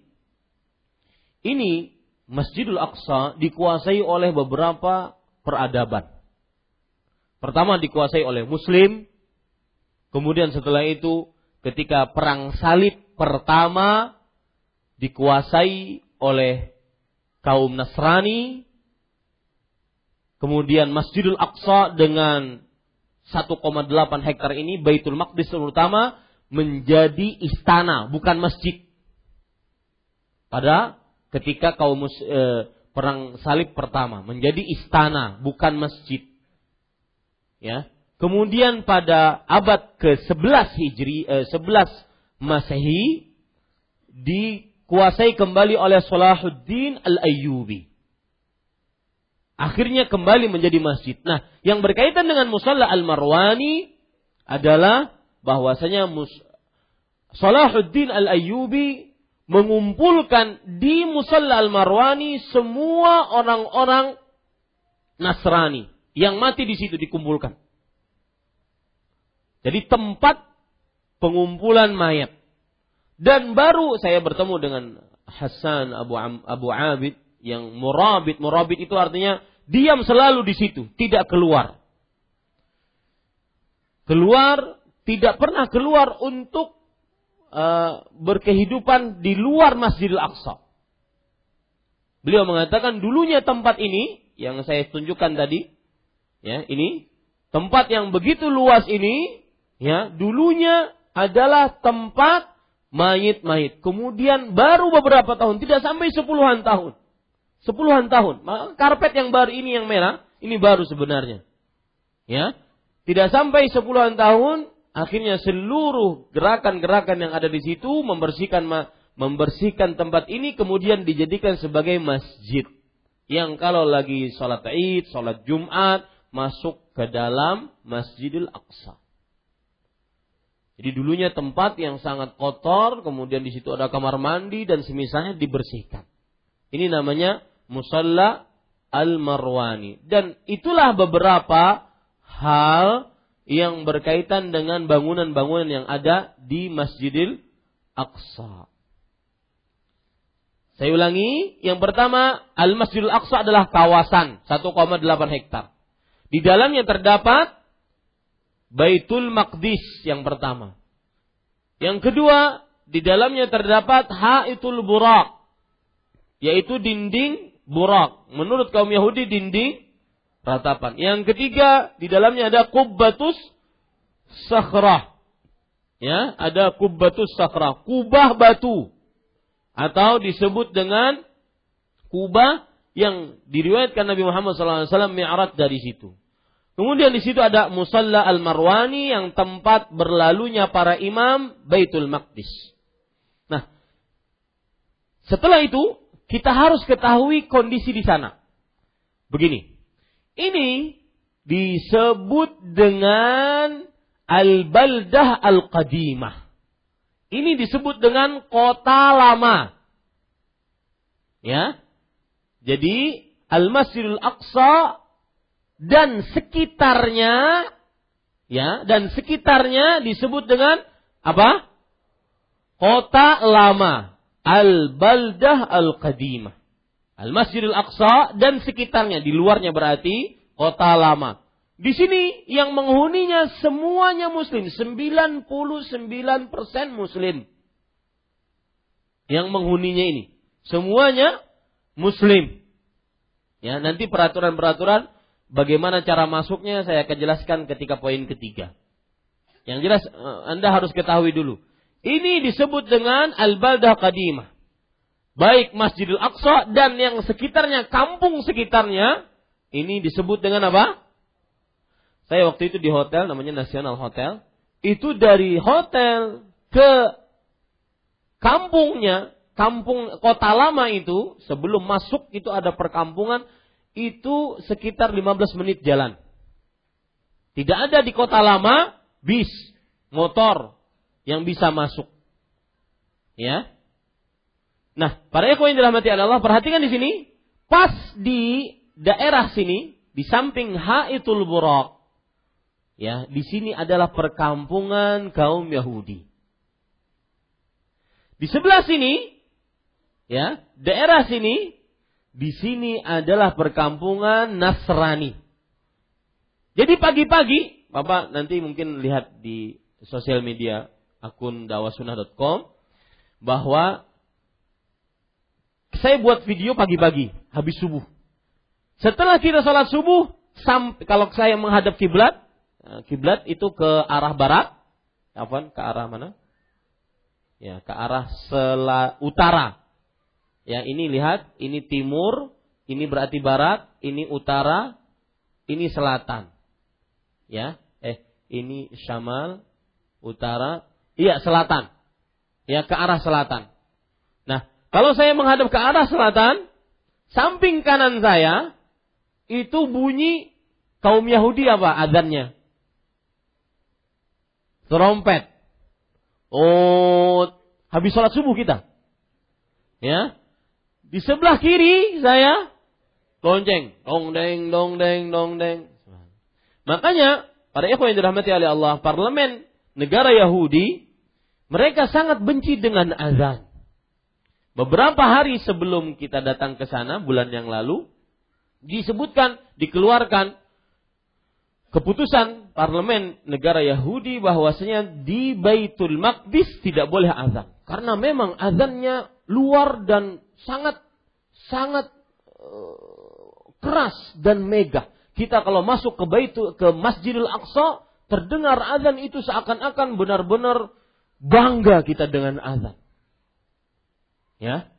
ini Masjidul Aqsa dikuasai oleh beberapa peradaban. Pertama dikuasai oleh muslim, kemudian setelah itu ketika perang salib pertama dikuasai oleh kaum Nasrani, Kemudian Masjidul Aqsa dengan 1,8 hektar ini Baitul Maqdis terutama menjadi istana bukan masjid. Pada ketika kaum e, perang salib pertama menjadi istana bukan masjid. Ya. Kemudian pada abad ke-11 Hijri eh, 11 Masehi dikuasai kembali oleh Salahuddin Al-Ayyubi akhirnya kembali menjadi masjid. Nah, yang berkaitan dengan musalla al-Marwani adalah bahwasanya Salahuddin al-Ayyubi mengumpulkan di musalla al-Marwani semua orang-orang Nasrani yang mati di situ dikumpulkan. Jadi tempat pengumpulan mayat. Dan baru saya bertemu dengan Hasan Abu Abu Abid yang murabit. Murabit itu artinya diam selalu di situ, tidak keluar. Keluar, tidak pernah keluar untuk uh, berkehidupan di luar Masjidil Aqsa. Beliau mengatakan dulunya tempat ini yang saya tunjukkan tadi, ya ini tempat yang begitu luas ini, ya dulunya adalah tempat mayit-mayit. Kemudian baru beberapa tahun, tidak sampai sepuluhan tahun. Sepuluhan tahun. Maka karpet yang baru ini yang merah, ini baru sebenarnya. Ya. Tidak sampai sepuluhan tahun, akhirnya seluruh gerakan-gerakan yang ada di situ membersihkan membersihkan tempat ini kemudian dijadikan sebagai masjid. Yang kalau lagi sholat id, sholat jumat, masuk ke dalam Masjidil Aqsa. Jadi dulunya tempat yang sangat kotor, kemudian di situ ada kamar mandi dan semisalnya dibersihkan. Ini namanya Musalla Al-Marwani. Dan itulah beberapa hal yang berkaitan dengan bangunan-bangunan yang ada di Masjidil Aqsa. Saya ulangi, yang pertama Al-Masjidil Aqsa adalah kawasan 1,8 hektar. Di dalamnya terdapat Baitul Maqdis yang pertama. Yang kedua, di dalamnya terdapat Haitul Burak, yaitu dinding burak. Menurut kaum Yahudi dinding ratapan. Yang ketiga, di dalamnya ada kubbatus sakhrah. Ya, ada kubbatus sakhrah, kubah batu. Atau disebut dengan kubah yang diriwayatkan Nabi Muhammad SAW mi'raj dari situ. Kemudian di situ ada Musalla Al-Marwani yang tempat berlalunya para imam Baitul Maqdis. Nah, setelah itu kita harus ketahui kondisi di sana. Begini, ini disebut dengan Al-Baldah Al-Qadimah. Ini disebut dengan kota lama. Ya. Jadi Al-Masjidil Aqsa dan sekitarnya ya dan sekitarnya disebut dengan apa? Kota lama, Al-Baldah Al-Qadimah. Al-Masjidil Aqsa dan sekitarnya di luarnya berarti kota lama. Di sini yang menghuninya semuanya muslim, 99% muslim. Yang menghuninya ini semuanya muslim. Ya, nanti peraturan-peraturan Bagaimana cara masuknya saya akan jelaskan ketika poin ketiga. Yang jelas eh, Anda harus ketahui dulu. Ini disebut dengan Al-Baldah Qadimah. Baik Masjidil Aqsa dan yang sekitarnya, kampung sekitarnya, ini disebut dengan apa? Saya waktu itu di hotel, namanya National Hotel. Itu dari hotel ke kampungnya, kampung kota lama itu, sebelum masuk itu ada perkampungan, itu sekitar 15 menit jalan. Tidak ada di kota lama bis, motor yang bisa masuk. Ya. Nah, para ikhwan yang dirahmati Allah, perhatikan di sini, pas di daerah sini, di samping Haitul Burak, ya, di sini adalah perkampungan kaum Yahudi. Di sebelah sini, ya, daerah sini di sini adalah perkampungan Nasrani. Jadi pagi-pagi, Bapak nanti mungkin lihat di sosial media akun dawasunah.com bahwa saya buat video pagi-pagi habis subuh. Setelah kita sholat subuh, sampai, kalau saya menghadap kiblat, eh, kiblat itu ke arah barat, apa? Ke arah mana? Ya, ke arah sela, utara. Ya, ini lihat, ini timur, ini berarti barat, ini utara, ini selatan. Ya, eh ini syamal, utara, iya selatan. Ya, ke arah selatan. Nah, kalau saya menghadap ke arah selatan, samping kanan saya itu bunyi kaum Yahudi apa adanya? Trompet. Oh, habis sholat subuh kita. Ya, di sebelah kiri saya lonceng, dong deng, dong deng, dong deng. Makanya para ikhwan yang dirahmati oleh Allah, parlemen negara Yahudi mereka sangat benci dengan azan. Beberapa hari sebelum kita datang ke sana bulan yang lalu disebutkan dikeluarkan keputusan parlemen negara Yahudi bahwasanya di Baitul Maqdis tidak boleh azan karena memang azannya luar dan sangat sangat uh, keras dan megah. Kita kalau masuk ke Baitul ke Masjidil Aqsa terdengar azan itu seakan-akan benar-benar bangga kita dengan azan. Ya.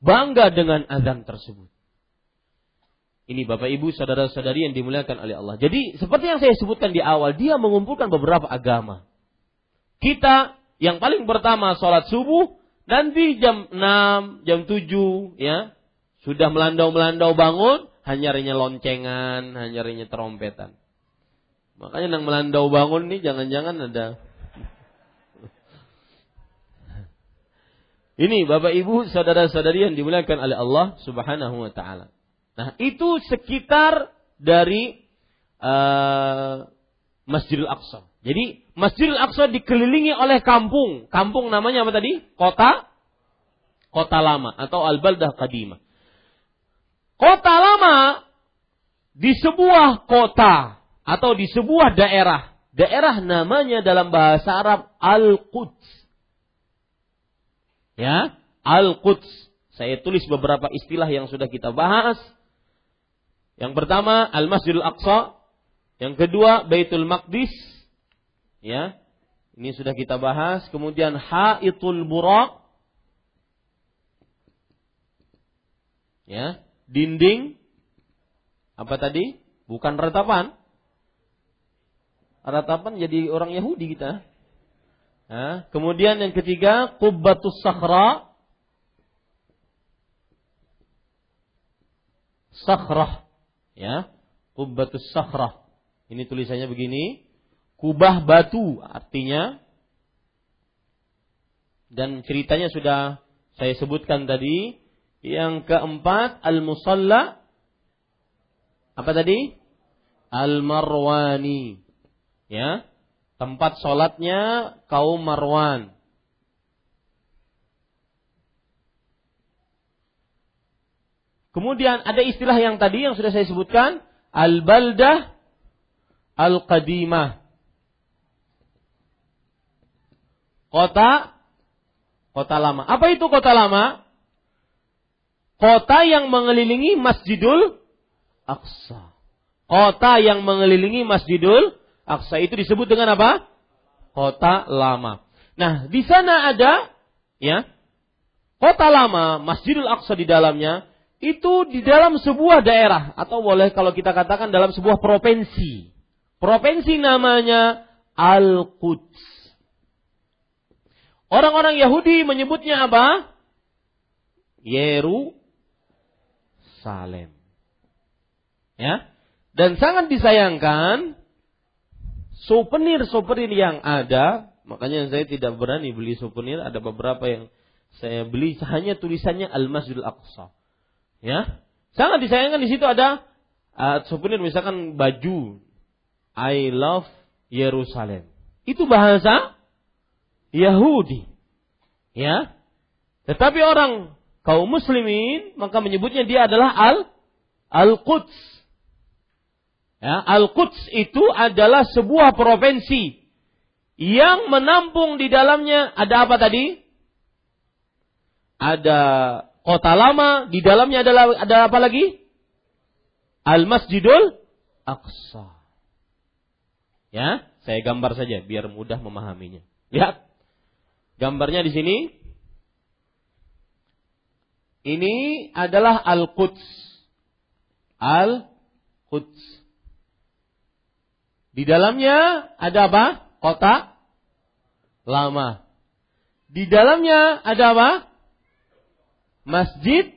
Bangga dengan azan tersebut. Ini Bapak Ibu, saudara-saudari yang dimuliakan oleh Allah. Jadi seperti yang saya sebutkan di awal, dia mengumpulkan beberapa agama. Kita yang paling pertama sholat subuh, Nanti jam 6, jam 7 ya, sudah melandau-melandau bangun, hanya hanyarnya loncengan, hanya hanyarnya trompetan. Makanya nang melandau bangun nih jangan-jangan ada Ini Bapak Ibu, saudara-saudari yang dimuliakan oleh Allah Subhanahu wa taala. Nah, itu sekitar dari uh, Masjidil Aqsa. Jadi Masjidil Aqsa dikelilingi oleh kampung. Kampung namanya apa tadi? Kota Kota Lama atau Al-Baldah Qadimah. Kota Lama di sebuah kota atau di sebuah daerah. Daerah namanya dalam bahasa Arab Al-Quds. Ya, Al-Quds. Saya tulis beberapa istilah yang sudah kita bahas. Yang pertama Al-Masjidil Aqsa, yang kedua Baitul Maqdis. Ya. Ini sudah kita bahas. Kemudian Haitul Buraq. Ya, dinding apa tadi? Bukan ratapan. Ratapan jadi orang Yahudi kita. Kemudian yang ketiga, Qubbatus Sakhra. Sakhrah. Ya, Qubbatus Sakhrah. Ini tulisannya begini. Kubah batu artinya dan ceritanya sudah saya sebutkan tadi. Yang keempat al-musalla apa tadi? Al-Marwani. Ya. Tempat sholatnya kaum Marwan. Kemudian ada istilah yang tadi yang sudah saya sebutkan. Al-Baldah Al-Qadimah. Kota kota lama. Apa itu kota lama? Kota yang mengelilingi Masjidul Aqsa. Kota yang mengelilingi Masjidul Aqsa itu disebut dengan apa? Kota lama. Nah, di sana ada ya kota lama, Masjidul Aqsa di dalamnya itu di dalam sebuah daerah atau boleh kalau kita katakan dalam sebuah provinsi. Provinsi namanya Al-Quds. Orang-orang Yahudi menyebutnya apa? Yerusalem. Ya. Dan sangat disayangkan souvenir-souvenir yang ada, makanya saya tidak berani beli souvenir, ada beberapa yang saya beli hanya tulisannya Al-Masjidil Aqsa. Ya. Sangat disayangkan di situ ada uh, souvenir misalkan baju I love Yerusalem. Itu bahasa Yahudi. Ya. Tetapi orang kaum muslimin maka menyebutnya dia adalah Al Al-Quds. Ya, Al-Quds itu adalah sebuah provinsi yang menampung di dalamnya ada apa tadi? Ada kota lama, di dalamnya adalah ada apa lagi? Al-Masjidul Aqsa. Ya, saya gambar saja biar mudah memahaminya. Lihat. Gambarnya di sini. Ini adalah Al-Quds. Al-Quds. Di dalamnya ada apa? Kota lama. Di dalamnya ada apa? Masjid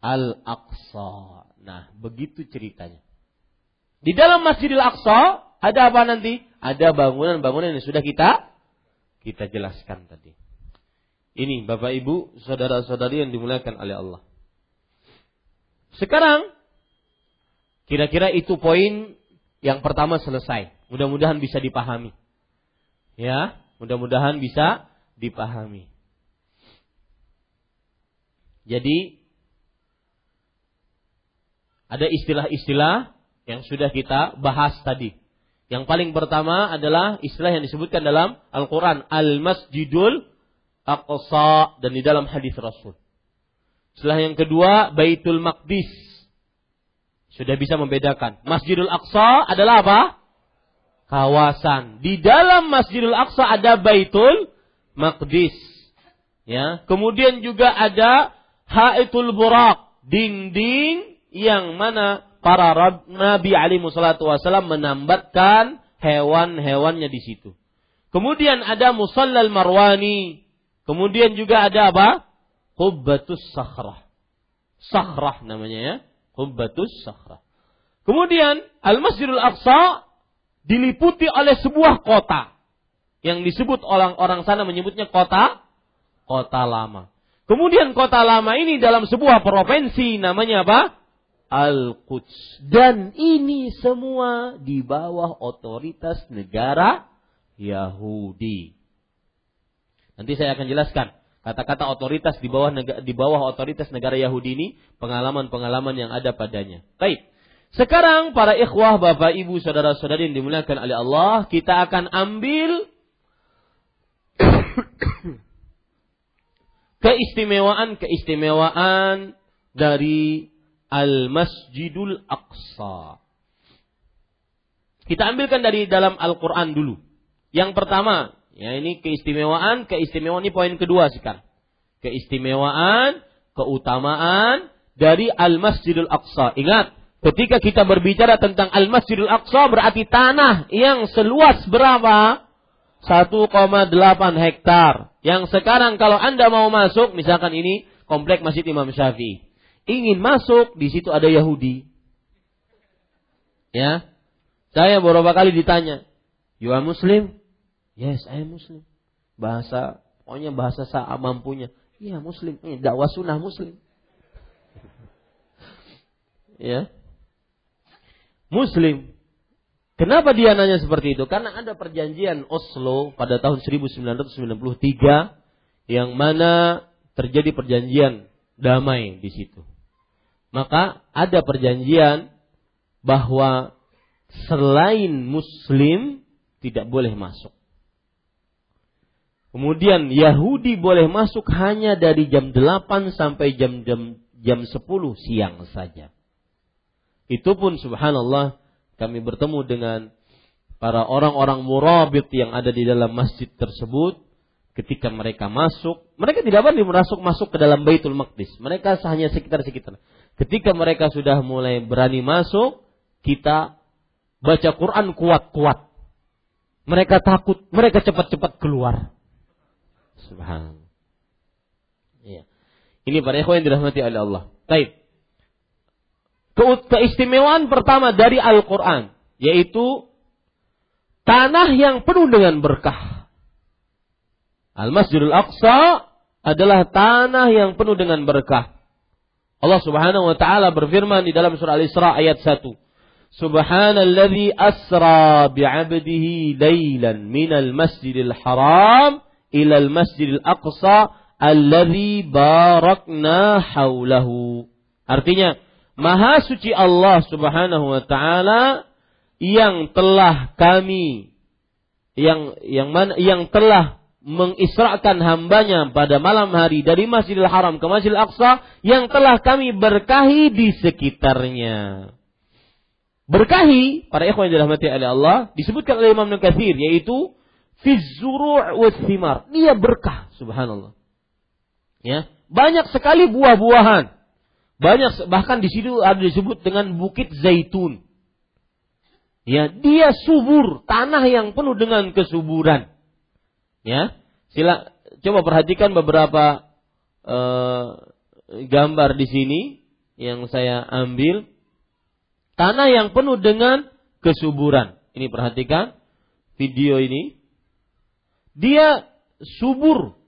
Al-Aqsa. Nah, begitu ceritanya. Di dalam Masjidil Aqsa ada apa nanti? Ada bangunan-bangunan yang sudah kita kita jelaskan tadi. Ini Bapak Ibu, saudara-saudari yang dimuliakan oleh Allah. Sekarang kira-kira itu poin yang pertama selesai. Mudah-mudahan bisa dipahami. Ya, mudah-mudahan bisa dipahami. Jadi ada istilah-istilah yang sudah kita bahas tadi. Yang paling pertama adalah istilah yang disebutkan dalam Al-Quran. Al-Masjidul Aqsa. Dan di dalam hadis Rasul. Istilah yang kedua, Baitul Maqdis. Sudah bisa membedakan. Masjidul Aqsa adalah apa? Kawasan. Di dalam Masjidul Aqsa ada Baitul Maqdis. Ya. Kemudian juga ada Haitul Buraq. Dinding yang mana para Nabi alaihi salatu wasallam menambatkan hewan-hewannya di situ. Kemudian ada Musallal Marwani. Kemudian juga ada apa? Qubbatus Sakhrah. Sakhrah namanya ya. Qubbatus Sakhrah. Kemudian Al-Masjidul Aqsa diliputi oleh sebuah kota yang disebut orang-orang sana menyebutnya kota kota lama. Kemudian kota lama ini dalam sebuah provinsi namanya apa? Al-Quds. Dan ini semua di bawah otoritas negara Yahudi. Nanti saya akan jelaskan kata-kata otoritas di bawah di bawah otoritas negara Yahudi ini pengalaman-pengalaman yang ada padanya. Baik. Sekarang para ikhwah, bapak, ibu, saudara-saudari yang dimuliakan oleh Allah, kita akan ambil keistimewaan-keistimewaan dari Al-Masjidul Aqsa. Kita ambilkan dari dalam Al-Quran dulu. Yang pertama, ya ini keistimewaan, keistimewaan ini poin kedua sekarang. Keistimewaan, keutamaan dari Al-Masjidul Aqsa. Ingat, ketika kita berbicara tentang Al-Masjidul Aqsa berarti tanah yang seluas berapa? 1,8 hektar. Yang sekarang kalau Anda mau masuk, misalkan ini komplek Masjid Imam Syafi'i ingin masuk, di situ ada Yahudi. Ya. Saya beberapa kali ditanya, "You are Muslim?" "Yes, am Muslim." Bahasa pokoknya bahasa saya mampunya. Iya, Muslim. Ini dakwah sunnah Muslim. ya. Muslim. Kenapa dia nanya seperti itu? Karena ada perjanjian Oslo pada tahun 1993 yang mana terjadi perjanjian damai di situ maka ada perjanjian bahwa selain muslim tidak boleh masuk. Kemudian Yahudi boleh masuk hanya dari jam 8 sampai jam jam jam 10 siang saja. Itu pun subhanallah kami bertemu dengan para orang-orang murabit yang ada di dalam masjid tersebut ketika mereka masuk, mereka tidak boleh masuk masuk ke dalam Baitul Maqdis. Mereka hanya sekitar-sekitar. Ketika mereka sudah mulai berani masuk, kita baca Quran kuat-kuat. Mereka takut, mereka cepat-cepat keluar. Subhanallah. Ya. Ini para ikhwan yang dirahmati oleh Allah. Baik. Keistimewaan pertama dari Al-Quran. Yaitu tanah yang penuh dengan berkah. Al-Masjidul Aqsa adalah tanah yang penuh dengan berkah. Allah Subhanahu wa taala berfirman di dalam surah Al-Isra ayat 1. Subhanalladzi asra bi'abdihi lailan minal masjidil haram ila al-masjidil aqsa alladzi barakna haulahu. Artinya, Maha suci Allah Subhanahu wa taala yang telah kami yang yang mana yang telah mengisrakan hambanya pada malam hari dari Masjidil Haram ke Masjidil Aqsa yang telah kami berkahi di sekitarnya. Berkahi, para ikhwan yang dirahmati oleh Allah, disebutkan oleh Imam Nukathir, yaitu Fizzuru' wa. Dia berkah, subhanallah. Ya, banyak sekali buah-buahan. Banyak bahkan di situ ada disebut dengan bukit zaitun. Ya, dia subur, tanah yang penuh dengan kesuburan. Ya, sila coba perhatikan beberapa uh, gambar di sini yang saya ambil. Tanah yang penuh dengan kesuburan. Ini perhatikan video ini. Dia subur,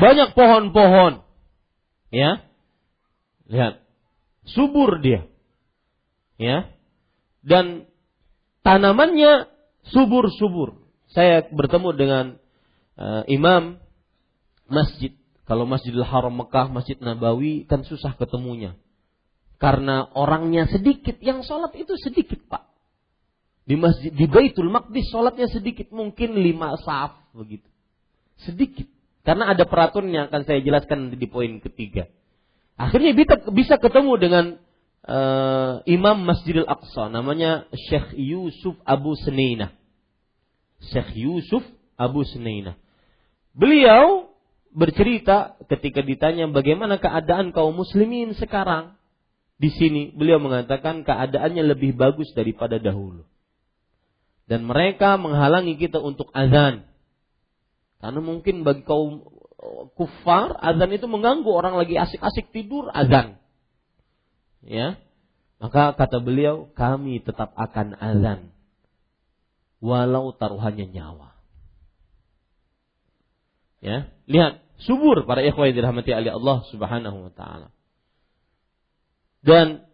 banyak pohon-pohon. Ya. Lihat. Subur dia. Ya. Dan tanamannya subur-subur. Saya bertemu dengan uh, imam masjid. Kalau Masjidil Haram Mekah, Masjid Nabawi kan susah ketemunya. Karena orangnya sedikit, yang sholat itu sedikit pak. Di masjid di Baitul Maqdis sholatnya sedikit, mungkin lima saf begitu. Sedikit. Karena ada peraturan yang akan saya jelaskan di poin ketiga. Akhirnya bisa, bisa ketemu dengan uh, Imam Masjidil Aqsa, namanya Syekh Yusuf Abu Senaina. Syekh Yusuf Abu Sunainah. Beliau bercerita ketika ditanya bagaimana keadaan kaum muslimin sekarang. Di sini beliau mengatakan keadaannya lebih bagus daripada dahulu. Dan mereka menghalangi kita untuk azan. Karena mungkin bagi kaum kufar azan itu mengganggu orang lagi asik-asik tidur azan. Ya. Maka kata beliau, kami tetap akan azan walau taruhannya nyawa. Ya, lihat subur para ikhwah yang dirahmati oleh Allah Subhanahu wa taala. Dan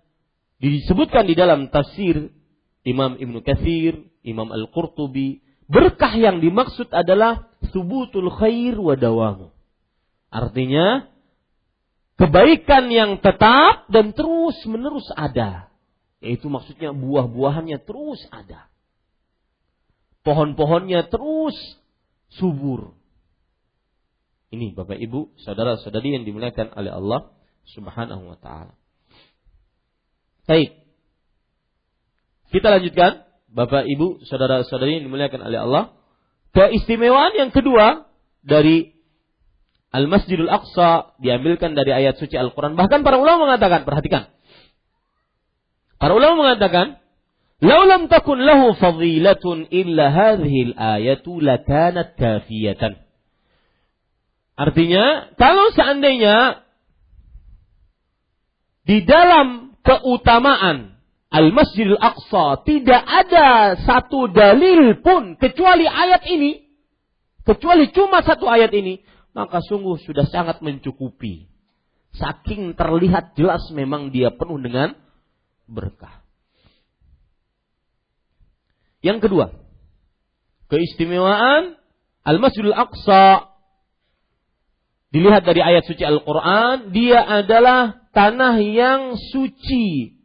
disebutkan di dalam tafsir Imam Ibnu Katsir, Imam Al-Qurtubi, berkah yang dimaksud adalah subutul khair wa dawamu. Artinya kebaikan yang tetap dan terus menerus ada. Yaitu maksudnya buah-buahannya terus ada. Pohon-pohonnya terus subur. Ini Bapak Ibu, saudara-saudari yang dimuliakan oleh Allah Subhanahu wa taala. Baik. Kita lanjutkan, Bapak Ibu, saudara-saudari yang dimuliakan oleh Allah. Keistimewaan yang kedua dari Al-Masjidul Aqsa diambilkan dari ayat suci Al-Quran. Bahkan para ulama mengatakan, perhatikan. Para ulama mengatakan, "Lau lam takun lahu fadilatun illa hadhihi al-ayatu lakanat kafiyatan." Artinya, kalau seandainya di dalam keutamaan Al-Masjidil Aqsa tidak ada satu dalil pun kecuali ayat ini, kecuali cuma satu ayat ini, maka sungguh sudah sangat mencukupi. Saking terlihat jelas memang dia penuh dengan berkah. Yang kedua, keistimewaan Al-Masjidil Aqsa dilihat dari ayat suci Al-Quran, dia adalah tanah yang suci.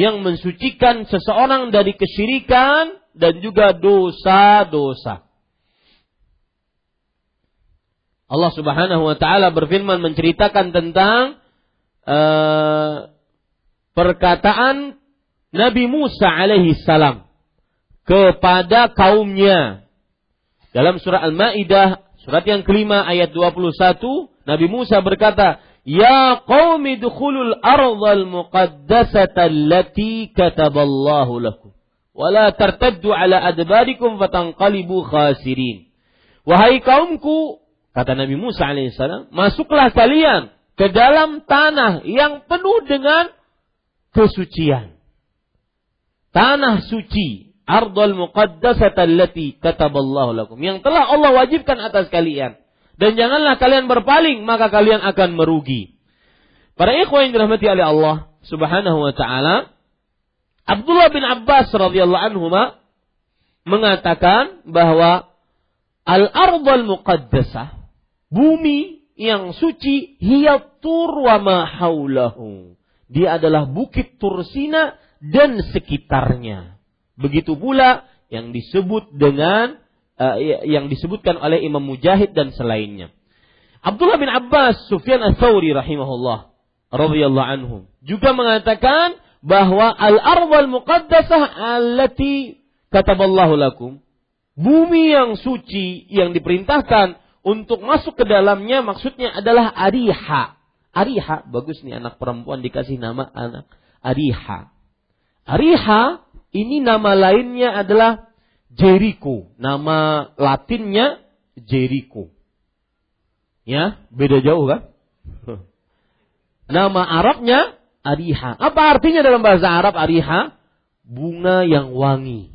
Yang mensucikan seseorang dari kesyirikan dan juga dosa-dosa. Allah Subhanahu wa taala berfirman menceritakan tentang uh, perkataan Nabi Musa alaihi salam kepada kaumnya dalam surah Al-Maidah surat yang kelima ayat 21 Nabi Musa berkata Ya qaumi dukhulul ardhal muqaddasata allati kataballahu lakum. Wala tartaddu ala adbarikum fatanqalibu khasirin. Wahai kaumku, kata Nabi Musa alaihissalam, masuklah kalian ke dalam tanah yang penuh dengan kesucian. Tanah suci, ardhal muqaddasata allati kataballahu lakum. Yang telah Allah wajibkan atas kalian. Dan janganlah kalian berpaling, maka kalian akan merugi. Para ikhwan yang dirahmati oleh Allah Subhanahu wa taala, Abdullah bin Abbas radhiyallahu anhu mengatakan bahwa al-ardhal muqaddasah, bumi yang suci, hiya tur wa ma haulahu. Dia adalah bukit Tursina dan sekitarnya. Begitu pula yang disebut dengan uh, yang disebutkan oleh Imam Mujahid dan selainnya. Abdullah bin Abbas, Sufyan ats-Tsauri rahimahullah radhiyallahu anhu juga mengatakan bahwa al-ardhal muqaddasah allati kataballahu lakum bumi yang suci yang diperintahkan untuk masuk ke dalamnya maksudnya adalah ariha. Ariha bagus nih anak perempuan dikasih nama anak Ariha. Ariha ini nama lainnya adalah Jericho. Nama Latinnya Jericho. Ya, beda jauh kan? Nama Arabnya Ariha. Apa artinya dalam bahasa Arab Ariha? Bunga yang wangi.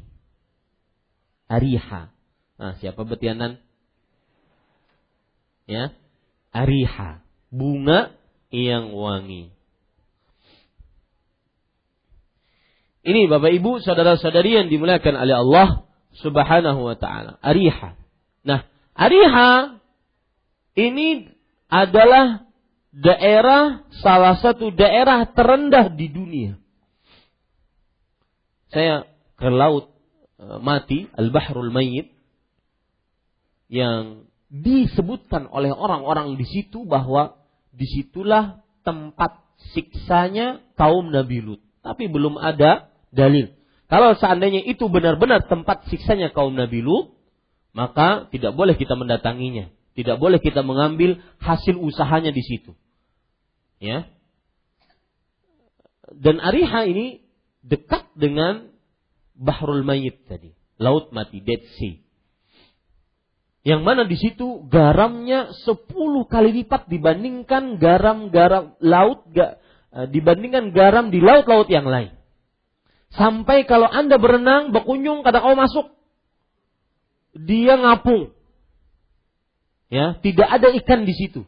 Ariha. Nah, siapa betianan? Ya, Ariha. Bunga yang wangi. Ini Bapak Ibu, saudara-saudari yang dimuliakan oleh Allah Subhanahu wa taala. Ariha. Nah, Ariha ini adalah daerah salah satu daerah terendah di dunia. Saya ke laut e, mati, Al-Bahrul Mayyit yang disebutkan oleh orang-orang di situ bahwa di situlah tempat siksanya kaum Nabi Lut. Tapi belum ada dalil. Kalau seandainya itu benar-benar tempat siksanya kaum Nabi Lut, maka tidak boleh kita mendatanginya. Tidak boleh kita mengambil hasil usahanya di situ. Ya. Dan Ariha ini dekat dengan Bahrul Mayit tadi, laut mati, Dead Sea. Yang mana di situ garamnya 10 kali lipat dibandingkan garam-garam laut eh, dibandingkan garam di laut-laut yang lain. Sampai kalau Anda berenang, berkunjung, kata kau masuk. Dia ngapung. Ya, tidak ada ikan di situ.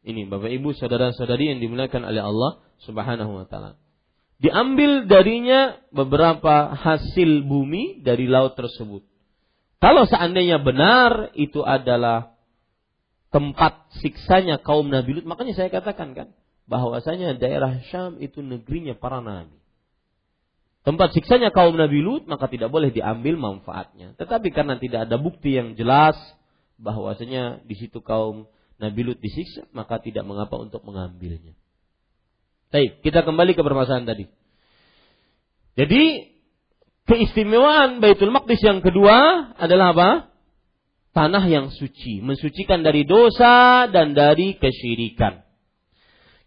Ini Bapak Ibu saudara-saudari yang dimuliakan oleh Allah Subhanahu wa taala. Diambil darinya beberapa hasil bumi dari laut tersebut. Kalau seandainya benar itu adalah tempat siksanya kaum Nabi Lut, makanya saya katakan kan bahwasanya daerah Syam itu negerinya para nabi. Tempat siksanya kaum Nabi Lut maka tidak boleh diambil manfaatnya. Tetapi karena tidak ada bukti yang jelas bahwasanya di situ kaum Nabi Lut disiksa, maka tidak mengapa untuk mengambilnya. Baik, kita kembali ke permasalahan tadi. Jadi keistimewaan Baitul Maqdis yang kedua adalah apa? tanah yang suci, mensucikan dari dosa dan dari kesyirikan.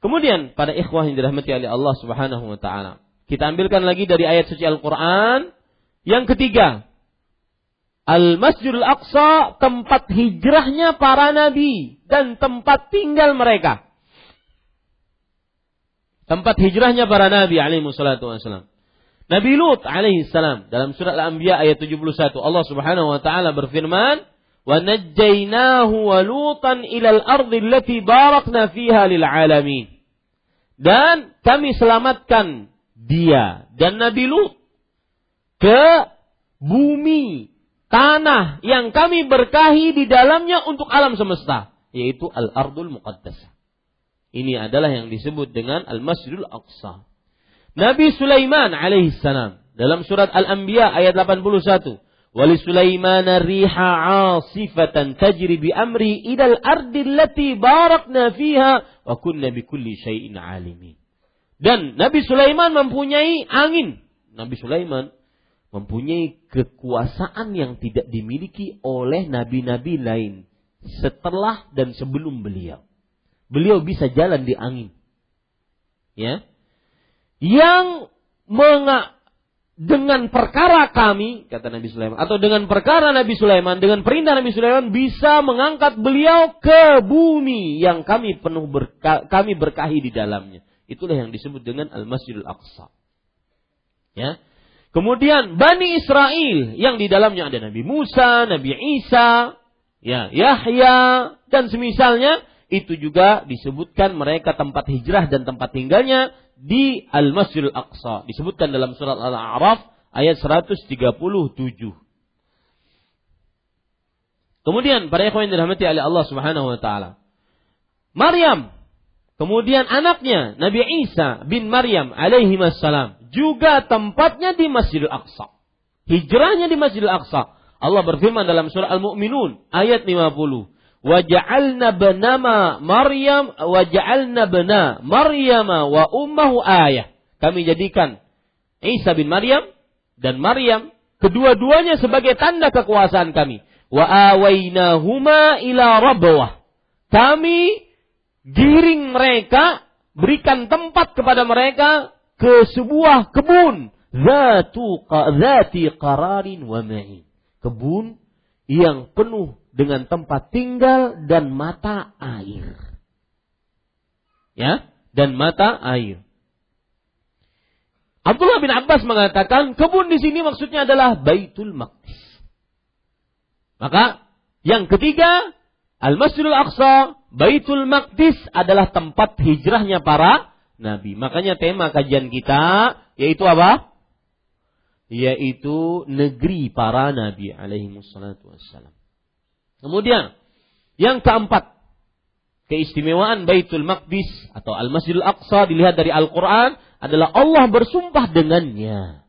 Kemudian pada ikhwah yang dirahmati oleh Allah Subhanahu wa taala, kita ambilkan lagi dari ayat suci Al-Qur'an yang ketiga. Al-Masjidul Aqsa tempat hijrahnya para nabi dan tempat tinggal mereka. Tempat hijrahnya para nabi alaihi salatu wasallam. Nabi Lut alaihi salam dalam surat Al-Anbiya ayat 71 Allah Subhanahu wa taala berfirman, ونجيناه ولوطا إلى الأرض التي باركنا فيها للعالمين dan kami selamatkan dia dan Nabi Lut ke bumi tanah yang kami berkahi di dalamnya untuk alam semesta yaitu al-ardul muqaddasah ini adalah yang disebut dengan al-masjidul aqsa Nabi Sulaiman alaihissalam dalam surat Al-Anbiya ayat 81 Wali Sulaiman riha asifatan tajri bi amri idal ardi allati barakna fiha wa kunna bi kulli syai'in alimin. Dan Nabi Sulaiman mempunyai angin. Nabi Sulaiman mempunyai kekuasaan yang tidak dimiliki oleh nabi-nabi lain setelah dan sebelum beliau. Beliau bisa jalan di angin. Ya. Yang menga dengan perkara kami, kata Nabi Sulaiman, atau dengan perkara Nabi Sulaiman, dengan perintah Nabi Sulaiman bisa mengangkat beliau ke bumi yang kami penuh berka, kami berkahi di dalamnya. Itulah yang disebut dengan Al-Masjidil Aqsa. Ya. Kemudian Bani Israel yang di dalamnya ada Nabi Musa, Nabi Isa, ya, Yahya dan semisalnya itu juga disebutkan mereka tempat hijrah dan tempat tinggalnya di Al-Masjidil Aqsa. Disebutkan dalam surat Al-A'raf ayat 137. Kemudian para ikhwan dirahmati oleh Allah Subhanahu wa taala. Maryam, kemudian anaknya Nabi Isa bin Maryam alaihi wassalam juga tempatnya di Masjidil Aqsa. Hijrahnya di Masjidil Aqsa. Allah berfirman dalam surah Al-Mu'minun ayat 50 waja'alna benama Maryam waja'alna bena Maryam wa ummahu ayah. Kami jadikan Isa bin Maryam dan Maryam kedua-duanya sebagai tanda kekuasaan kami. Wa awainahuma ila rabwah. Kami giring mereka, berikan tempat kepada mereka ke sebuah kebun zatu zati qararin wa ma'in. Kebun yang penuh dengan tempat tinggal dan mata air. Ya, dan mata air. Abdullah bin Abbas mengatakan kebun di sini maksudnya adalah Baitul Maqdis. Maka yang ketiga, Al-Masjidul Aqsa, Baitul Maqdis adalah tempat hijrahnya para nabi. Makanya tema kajian kita yaitu apa? Yaitu negeri para nabi alaihi wassalam. Kemudian yang keempat, keistimewaan Baitul Maqdis atau Al-Masjidil Aqsa dilihat dari Al-Qur'an adalah Allah bersumpah dengannya.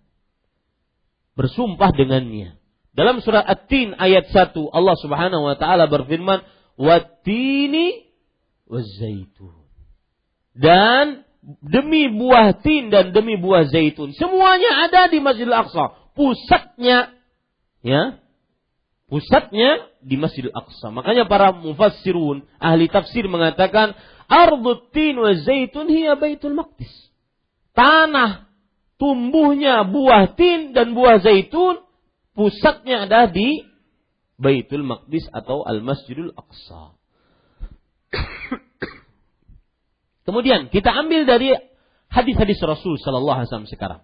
Bersumpah dengannya. Dalam surah At-Tin ayat 1 Allah Subhanahu wa taala berfirman, "Wat-tini zaitun Dan demi buah tin dan demi buah zaitun, semuanya ada di Masjidil Aqsa. Pusatnya ya, pusatnya di Masjidil Aqsa. Makanya para mufassirun, ahli tafsir mengatakan ardut tin wa zaitun hiya baitul maqdis. Tanah tumbuhnya buah tin dan buah zaitun pusatnya ada di Baitul Maqdis atau Al-Masjidul Aqsa. Kemudian kita ambil dari hadis-hadis Rasul sallallahu alaihi wasallam sekarang.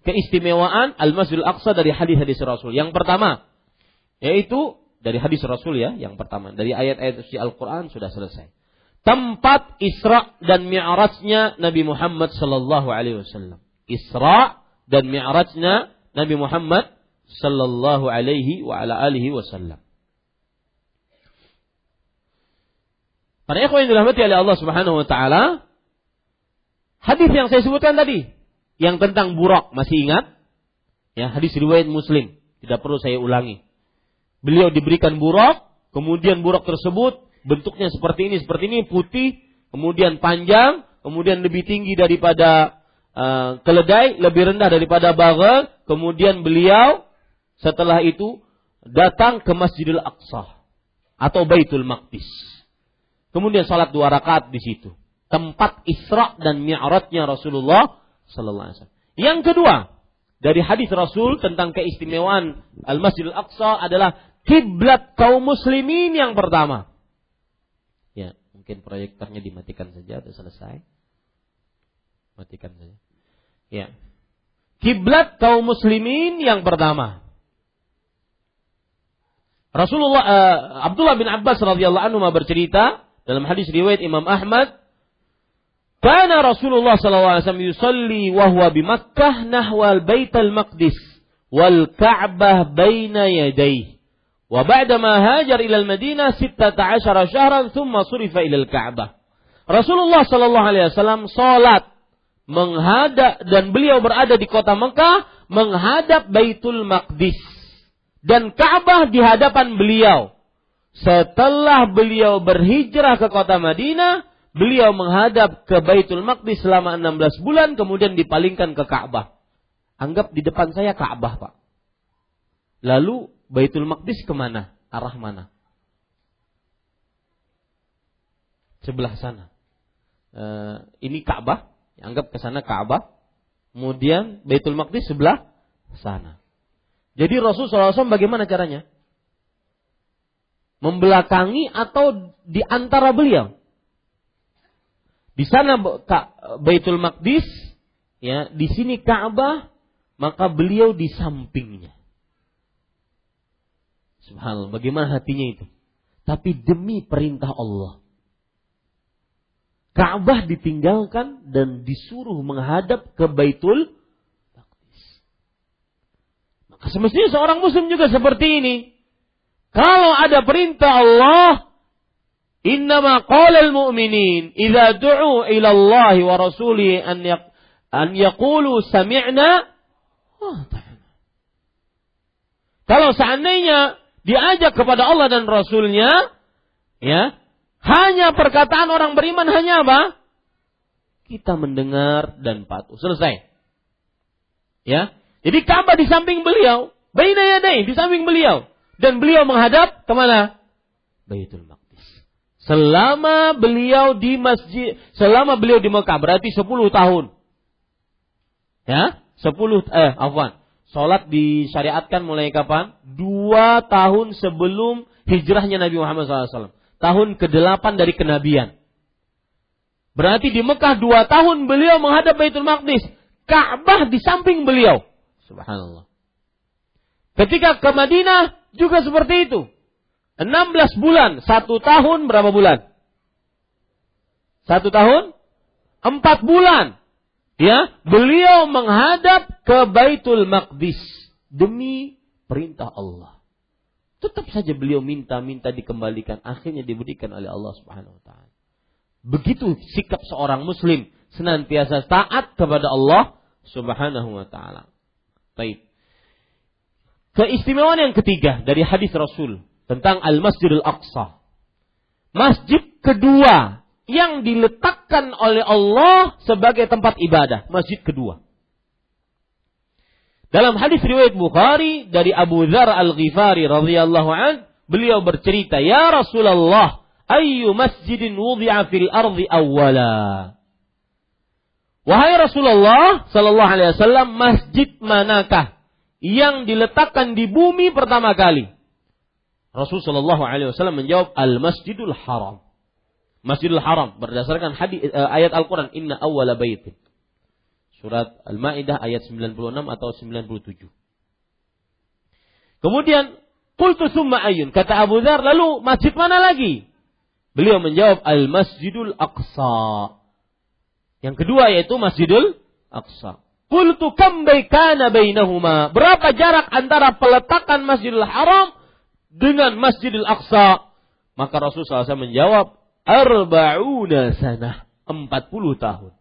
Keistimewaan Al-Masjidul Aqsa dari hadis-hadis Rasul. Yang pertama, yaitu dari hadis Rasul ya, yang pertama. Dari ayat-ayat suci Al-Quran sudah selesai. tempat Isra dan Mi'rajnya Nabi Muhammad sallallahu alaihi wasallam. Isra dan Mi'rajnya Nabi Muhammad sallallahu alaihi wa ala alihi wasallam. Para ikhwan yang dirahmati oleh Allah Subhanahu wa taala, hadis yang saya sebutkan tadi yang tentang burak masih ingat? Ya, hadis riwayat Muslim, tidak perlu saya ulangi. Beliau diberikan burak, kemudian burak tersebut bentuknya seperti ini, seperti ini putih, kemudian panjang, kemudian lebih tinggi daripada uh, keledai, lebih rendah daripada bagal, kemudian beliau setelah itu datang ke Masjidil Aqsa atau Baitul Maqdis. Kemudian salat dua rakaat di situ. Tempat Isra dan Mi'rajnya Rasulullah sallallahu alaihi wasallam. Yang kedua, dari hadis Rasul tentang keistimewaan Al-Masjidil Aqsa adalah kiblat kaum muslimin yang pertama. Ya, mungkin proyektornya dimatikan saja atau selesai. Matikan saja. Ya. Kiblat kaum muslimin yang pertama. Rasulullah uh, Abdullah bin Abbas radhiyallahu anhu bercerita dalam hadis riwayat Imam Ahmad, "Kana Rasulullah sallallahu alaihi wasallam yusalli wa huwa bi Makkah nahwal Baitul Maqdis wal Ka'bah baina yadayhi." Wa ba'dama hajar ila al-Madinah 16 syahran thumma surifa ila al-Ka'bah. Rasulullah sallallahu alaihi wasallam salat menghadap dan beliau berada di kota Mekah menghadap Baitul Maqdis dan Ka'bah di hadapan beliau setelah beliau berhijrah ke kota Madinah, beliau menghadap ke Baitul Maqdis selama 16 bulan, kemudian dipalingkan ke Ka'bah. Anggap di depan saya Ka'bah, Pak. Lalu Baitul Maqdis ke mana? Arah mana? Sebelah sana. E, ini Ka'bah, anggap ke sana Ka'bah. Kemudian Baitul Maqdis sebelah sana. Jadi Rasulullah SAW bagaimana caranya? membelakangi atau di antara beliau. Di sana Baitul Maqdis, ya, di sini Ka'bah, maka beliau di sampingnya. Subhanallah, bagaimana hatinya itu? Tapi demi perintah Allah. Ka'bah ditinggalkan dan disuruh menghadap ke Baitul Maqdis. Maka semestinya seorang muslim juga seperti ini. Kalau ada perintah Allah, innama qala al-mu'minin idza du'u ila Allah wa rasuli an yaq an yaqulu sami'na wa Kalau seandainya diajak kepada Allah dan Rasulnya, ya, hanya perkataan orang beriman hanya apa? Kita mendengar dan patuh. Selesai. Ya. Jadi Ka'bah di samping beliau, baina yadai di samping beliau dan beliau menghadap ke mana? Baitul Maqdis. Selama beliau di masjid, selama beliau di Mekah berarti 10 tahun. Ya, 10 eh afwan. Salat disyariatkan mulai kapan? Dua tahun sebelum hijrahnya Nabi Muhammad SAW. Tahun ke-8 dari kenabian. Berarti di Mekah dua tahun beliau menghadap Baitul Maqdis. Ka'bah di samping beliau. Subhanallah. Ketika ke Madinah, juga seperti itu. 16 bulan, satu tahun berapa bulan? Satu tahun? Empat bulan. Ya, beliau menghadap ke Baitul Maqdis demi perintah Allah. Tetap saja beliau minta-minta dikembalikan, akhirnya diberikan oleh Allah Subhanahu wa taala. Begitu sikap seorang muslim senantiasa taat kepada Allah Subhanahu wa taala. Baik. Keistimewaan yang ketiga dari hadis Rasul tentang Al-Masjidil Aqsa. Masjid kedua yang diletakkan oleh Allah sebagai tempat ibadah, masjid kedua. Dalam hadis riwayat Bukhari dari Abu Dzar Al-Ghifari radhiyallahu an, beliau bercerita, "Ya Rasulullah, ayyu masjidin wudi'a fil ardi awwala?" Wahai Rasulullah sallallahu alaihi wasallam, masjid manakah yang diletakkan di bumi pertama kali? Rasul Shallallahu Alaihi Wasallam menjawab Al Masjidul Haram. Masjidul Haram berdasarkan hadis uh, ayat Al Quran Inna awwala baitin. Surat Al Maidah ayat 96 atau 97. Kemudian Qultu summa ayun. Kata Abu Dhar, lalu masjid mana lagi? Beliau menjawab Al-Masjidul Aqsa. Yang kedua yaitu Masjidul Aqsa. Qultu kam baikana bainahuma? Berapa jarak antara peletakan Masjidil Haram dengan Masjidil Aqsa? Maka Rasulullah SAW menjawab, Arba'una sanah. 40 tahun.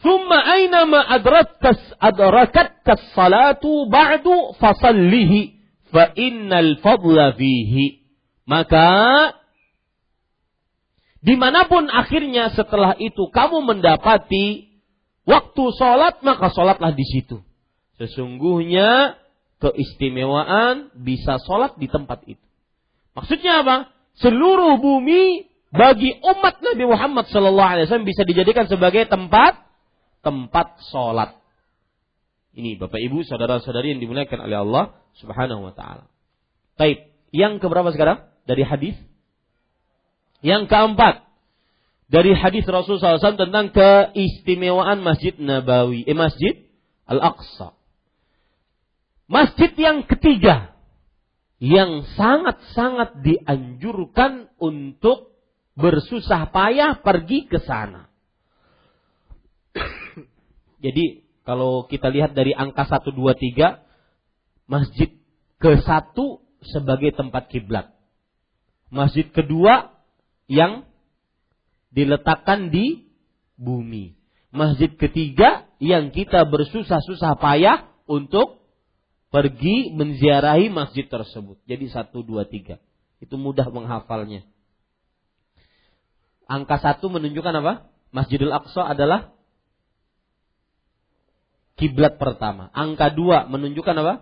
Thumma aina ma adrakas adrakatka salatu ba'du fasallihi fa innal fadla fihi. Maka di mana pun akhirnya setelah itu kamu mendapati waktu sholat maka sholatlah di situ. Sesungguhnya keistimewaan bisa sholat di tempat itu. Maksudnya apa? Seluruh bumi bagi umat Nabi Muhammad Sallallahu Alaihi Wasallam bisa dijadikan sebagai tempat tempat sholat. Ini Bapak Ibu, saudara-saudari yang dimuliakan oleh Allah Subhanahu wa taala. Baik, yang keberapa sekarang dari hadis? Yang keempat dari hadis Rasulullah SAW tentang keistimewaan Masjid Nabawi, eh Masjid Al-Aqsa. Masjid yang ketiga yang sangat-sangat dianjurkan untuk bersusah payah pergi ke sana. Jadi kalau kita lihat dari angka 1, 2, 3, masjid ke satu sebagai tempat kiblat. Masjid kedua yang diletakkan di bumi. Masjid ketiga yang kita bersusah-susah payah untuk pergi menziarahi masjid tersebut. Jadi satu, dua, tiga. Itu mudah menghafalnya. Angka satu menunjukkan apa? Masjidil Aqsa adalah kiblat pertama. Angka dua menunjukkan apa?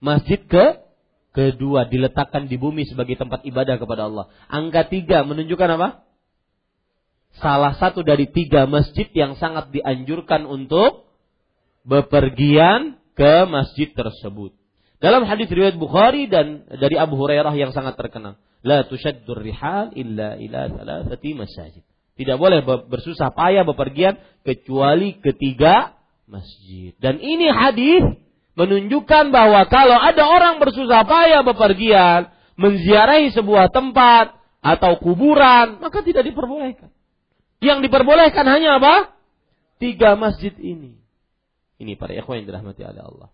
Masjid ke kedua diletakkan di bumi sebagai tempat ibadah kepada Allah. Angka tiga menunjukkan apa? Salah satu dari tiga masjid yang sangat dianjurkan untuk bepergian ke masjid tersebut. Dalam hadis riwayat Bukhari dan dari Abu Hurairah yang sangat terkenal, la tushaddur rihal illa ila thalathati masajid. Tidak boleh bersusah payah bepergian kecuali ketiga masjid. Dan ini hadis menunjukkan bahwa kalau ada orang bersusah payah bepergian menziarahi sebuah tempat atau kuburan, maka tidak diperbolehkan. Yang diperbolehkan hanya apa? Tiga masjid ini. Ini para ikhwan yang dirahmati oleh Allah.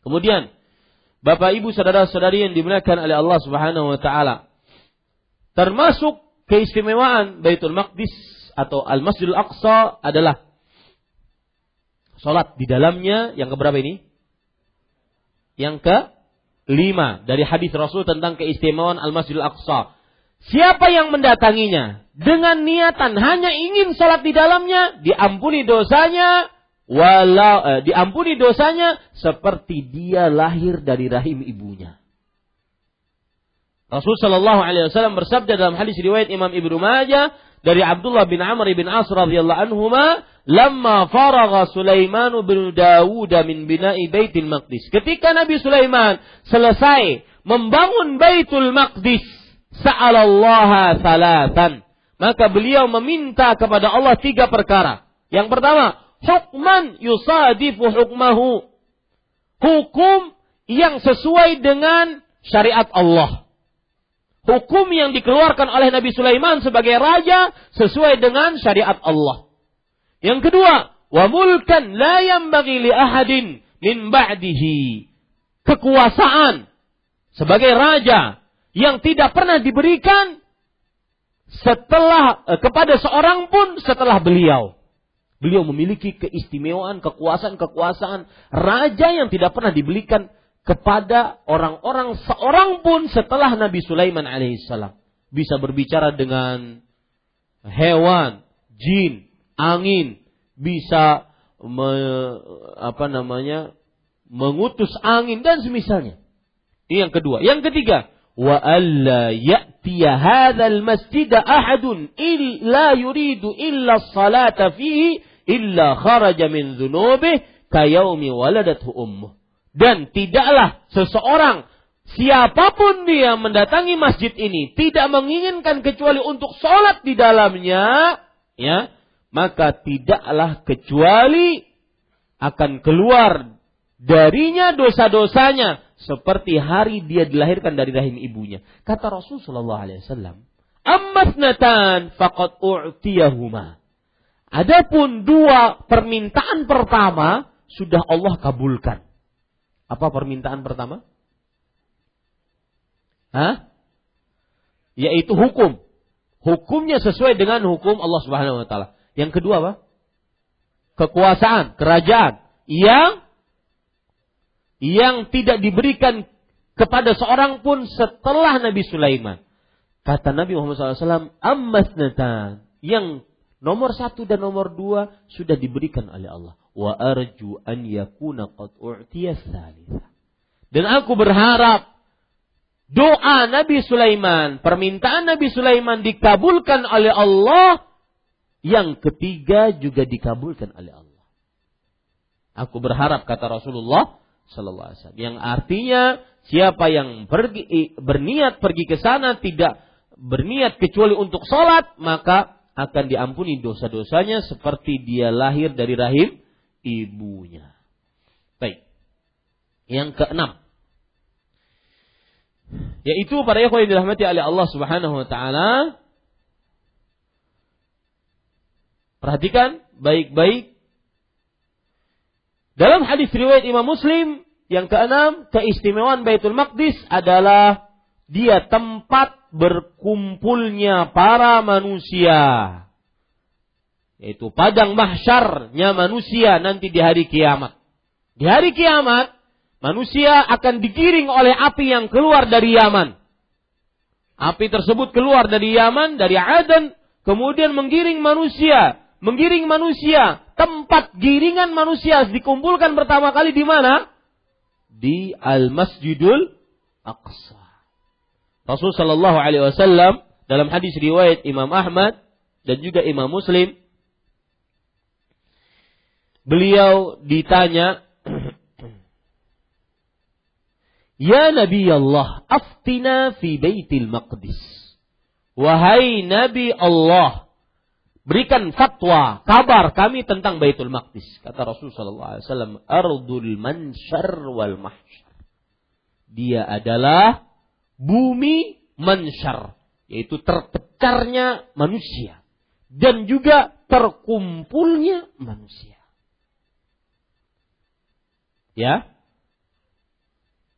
Kemudian, Bapak Ibu saudara-saudari yang dimuliakan oleh Allah Subhanahu wa taala. Termasuk keistimewaan Baitul Maqdis atau Al-Masjidil Aqsa adalah Sholat di dalamnya yang keberapa ini? Yang ke lima dari hadis Rasul tentang keistimewaan Al-Masjidil Aqsa. Siapa yang mendatanginya dengan niatan hanya ingin sholat di dalamnya, diampuni dosanya, walau eh, diampuni dosanya seperti dia lahir dari rahim ibunya. Rasul Shallallahu Alaihi Wasallam bersabda dalam hadis riwayat Imam Ibnu Majah dari Abdullah bin Amr bin As radhiyallahu anhuma lamma faragha Sulaiman bin Dawud min bina'i Baitul Maqdis. Ketika Nabi Sulaiman selesai membangun Baitul Maqdis sa'alallaha salatan maka beliau meminta kepada Allah tiga perkara. Yang pertama hukman yusadifu hukmahu hukum yang sesuai dengan syariat Allah hukum yang dikeluarkan oleh Nabi Sulaiman sebagai raja sesuai dengan syariat Allah. Yang kedua, wa mulkan la yanbaghi li ahadin min ba'dihi. Kekuasaan sebagai raja yang tidak pernah diberikan setelah eh, kepada seorang pun setelah beliau. Beliau memiliki keistimewaan, kekuasaan-kekuasaan raja yang tidak pernah diberikan kepada orang-orang seorang pun setelah Nabi Sulaiman alaihissalam bisa berbicara dengan hewan, jin, angin, bisa me, apa namanya mengutus angin dan semisalnya. Ini yang kedua. Yang ketiga, wa alla ya'tiya hadzal masjid ahadun yuridu illa salata illa kharaja min dhunubihi kayaumi waladathu ummuh. Dan tidaklah seseorang siapa pun dia mendatangi masjid ini tidak menginginkan kecuali untuk sholat di dalamnya, ya, maka tidaklah kecuali akan keluar darinya dosa-dosanya seperti hari dia dilahirkan dari rahim ibunya. Kata Rasulullah SAW, Ammasnatan faqad u'tiyahuma. Adapun dua permintaan pertama sudah Allah kabulkan. Apa permintaan pertama? Hah? Yaitu hukum. Hukumnya sesuai dengan hukum Allah Subhanahu wa taala. Yang kedua apa? Kekuasaan, kerajaan yang yang tidak diberikan kepada seorang pun setelah Nabi Sulaiman. Kata Nabi Muhammad SAW, ammasnatan. Yang nomor satu dan nomor dua sudah diberikan oleh Allah. Wa arju an yakuna qad Dan aku berharap doa Nabi Sulaiman, permintaan Nabi Sulaiman dikabulkan oleh Allah. Yang ketiga juga dikabulkan oleh Allah. Aku berharap kata Rasulullah Sallallahu Alaihi Wasallam. Yang artinya siapa yang pergi, berniat pergi ke sana tidak berniat kecuali untuk sholat maka akan diampuni dosa-dosanya seperti dia lahir dari rahim ibunya. Baik. Yang keenam. Yaitu para ikhwan yang dirahmati oleh Allah Subhanahu wa taala. Perhatikan baik-baik dalam hadis riwayat Imam Muslim yang keenam, keistimewaan Baitul Maqdis adalah dia tempat berkumpulnya para manusia. Yaitu padang mahsyarnya manusia nanti di hari kiamat. Di hari kiamat, manusia akan digiring oleh api yang keluar dari Yaman. Api tersebut keluar dari Yaman, dari Aden, kemudian menggiring manusia menggiring manusia, tempat giringan manusia dikumpulkan pertama kali di mana? Di Al-Masjidul Aqsa. Rasul sallallahu alaihi wasallam dalam hadis riwayat Imam Ahmad dan juga Imam Muslim beliau ditanya Ya Nabi Allah, aftina fi Baitil Maqdis. Wahai Nabi Allah, berikan fatwa, kabar kami tentang Baitul Maqdis. Kata Rasul sallallahu alaihi wasallam, "Ardul mansyar wal mahsyar." Dia adalah bumi mansyar, yaitu terpecarnya manusia dan juga terkumpulnya manusia. Ya.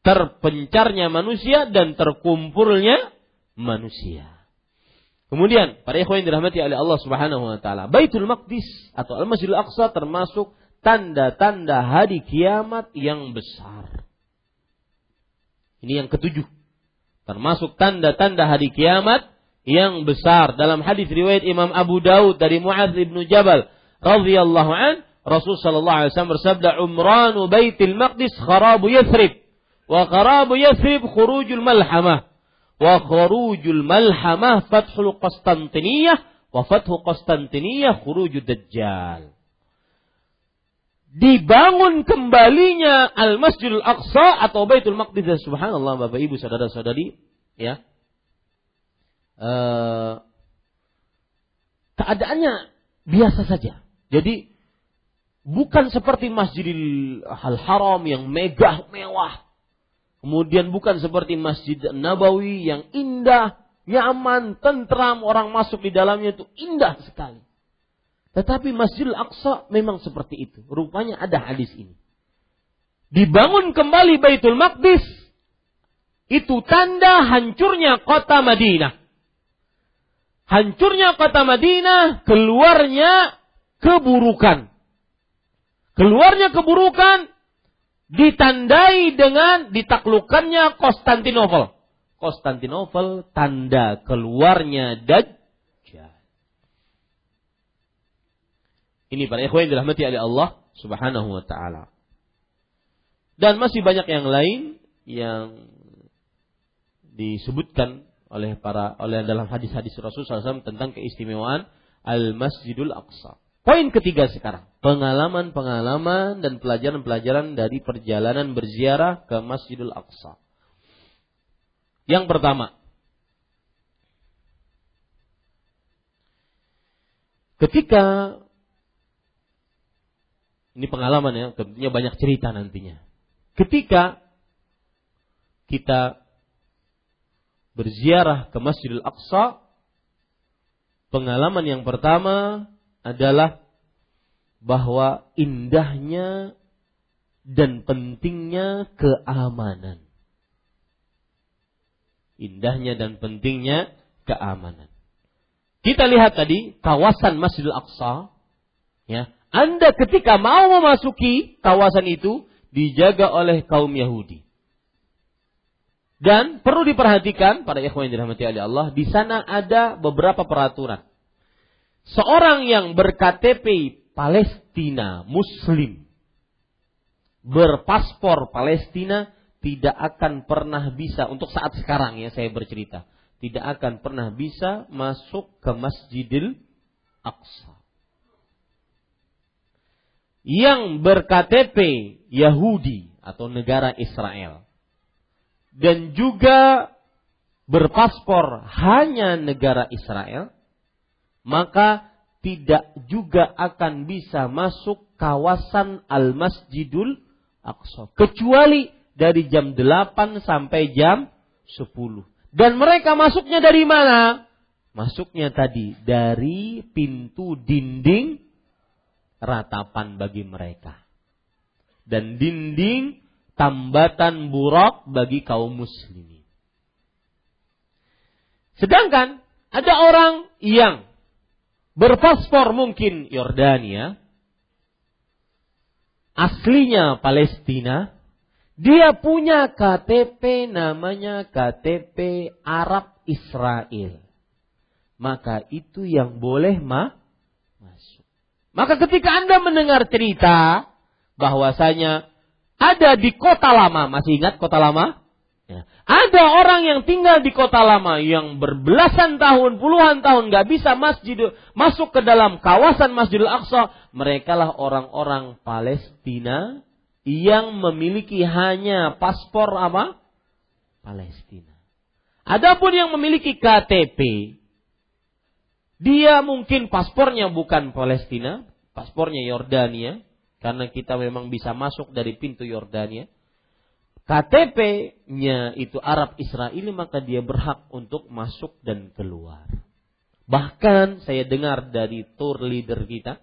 Terpencarnya manusia dan terkumpulnya manusia. Kemudian para ikhwan yang dirahmati oleh Allah Subhanahu wa taala, Baitul Maqdis atau Al-Masjidil Aqsa termasuk tanda-tanda hari kiamat yang besar. Ini yang ketujuh. Termasuk tanda-tanda hari kiamat yang besar. Dalam hadis riwayat Imam Abu Daud dari Muadz bin Jabal radhiyallahu an, Rasul sallallahu alaihi wasallam bersabda, "Umranu Baitul Maqdis kharabu Yathrib wa kharabu Yathrib khurujul malhamah." wa khurujul malhamah fathul Qastantiniyah wa fathu Qastantiniyah khurujud dajjal. Dibangun kembalinya Al-Masjidul Aqsa atau Baitul Maqdis subhanallah Bapak Ibu saudara-saudari ya. Uh, keadaannya biasa saja. Jadi bukan seperti Masjidil Al-Haram yang megah mewah Kemudian bukan seperti Masjid Nabawi yang indah, nyaman, tentram, orang masuk di dalamnya itu indah sekali. Tetapi Masjidil Aqsa memang seperti itu. Rupanya ada hadis ini. Dibangun kembali Baitul Maqdis itu tanda hancurnya kota Madinah. Hancurnya kota Madinah, keluarnya keburukan. Keluarnya keburukan ditandai dengan ditaklukkannya Konstantinopel. Konstantinopel tanda keluarnya Dajjal. Ini para ikhwan dirahmati oleh Allah Subhanahu wa taala. Dan masih banyak yang lain yang disebutkan oleh para oleh dalam hadis-hadis Rasulullah SAW tentang keistimewaan Al Masjidul Aqsa. Poin ketiga sekarang, pengalaman-pengalaman dan pelajaran-pelajaran dari perjalanan berziarah ke Masjidil Aqsa. Yang pertama, ketika ini pengalaman ya, tentunya banyak cerita nantinya. Ketika kita berziarah ke Masjidil Aqsa, pengalaman yang pertama adalah bahwa indahnya dan pentingnya keamanan. Indahnya dan pentingnya keamanan. Kita lihat tadi kawasan Masjidil Aqsa, ya. Anda ketika mau memasuki kawasan itu dijaga oleh kaum Yahudi. Dan perlu diperhatikan pada ikhwan yang dirahmati oleh Allah, di sana ada beberapa peraturan. Seorang yang berKTP Palestina Muslim berpaspor Palestina tidak akan pernah bisa untuk saat sekarang ya saya bercerita tidak akan pernah bisa masuk ke Masjidil Aqsa. Yang berKTP Yahudi atau negara Israel dan juga berpaspor hanya negara Israel, maka tidak juga akan bisa masuk kawasan Al-Masjidul Aqsa. Kecuali dari jam 8 sampai jam 10. Dan mereka masuknya dari mana? Masuknya tadi dari pintu dinding ratapan bagi mereka. Dan dinding tambatan burak bagi kaum muslimin. Sedangkan ada orang yang berpaspor mungkin Yordania, aslinya Palestina, dia punya KTP namanya KTP Arab Israel. Maka itu yang boleh ma masuk. Maka ketika Anda mendengar cerita bahwasanya ada di kota lama, masih ingat kota lama? Ya. Ada orang yang tinggal di kota lama yang berbelasan tahun, puluhan tahun nggak bisa masjid masuk ke dalam kawasan Masjidil Aqsa. Mereka lah orang-orang Palestina yang memiliki hanya paspor apa? Palestina. Adapun yang memiliki KTP, dia mungkin paspornya bukan Palestina, paspornya Yordania, karena kita memang bisa masuk dari pintu Yordania KTP-nya itu Arab Israeli maka dia berhak untuk masuk dan keluar. Bahkan saya dengar dari tour leader kita,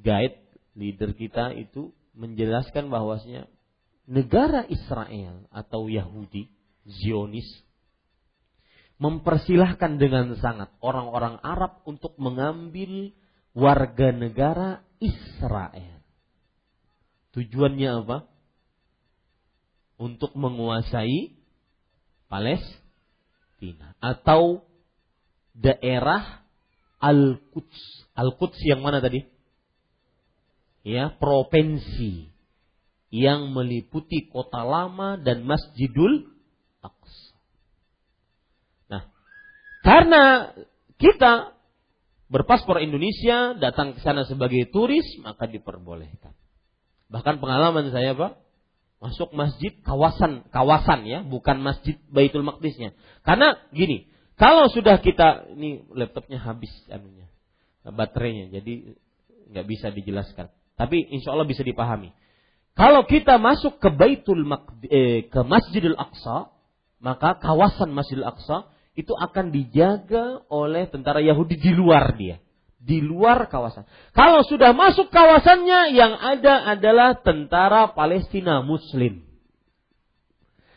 guide leader kita itu menjelaskan bahwasanya negara Israel atau Yahudi, Zionis, mempersilahkan dengan sangat orang-orang Arab untuk mengambil warga negara Israel. Tujuannya apa? untuk menguasai Palestina atau daerah Al-Quds. Al-Quds yang mana tadi? Ya, provinsi yang meliputi kota lama dan Masjidul Aqsa. Karena kita berpaspor Indonesia datang ke sana sebagai turis maka diperbolehkan. Bahkan pengalaman saya, Pak, masuk masjid kawasan kawasan ya, bukan masjid Baitul Maqdisnya. Karena gini, kalau sudah kita ini laptopnya habis anunya, baterainya, jadi nggak bisa dijelaskan. Tapi insya Allah bisa dipahami. Kalau kita masuk ke Baitul Maqdis, eh, ke Masjidil Aqsa, maka kawasan Masjidil Aqsa itu akan dijaga oleh tentara Yahudi di luar dia di luar kawasan. Kalau sudah masuk kawasannya yang ada adalah tentara Palestina Muslim.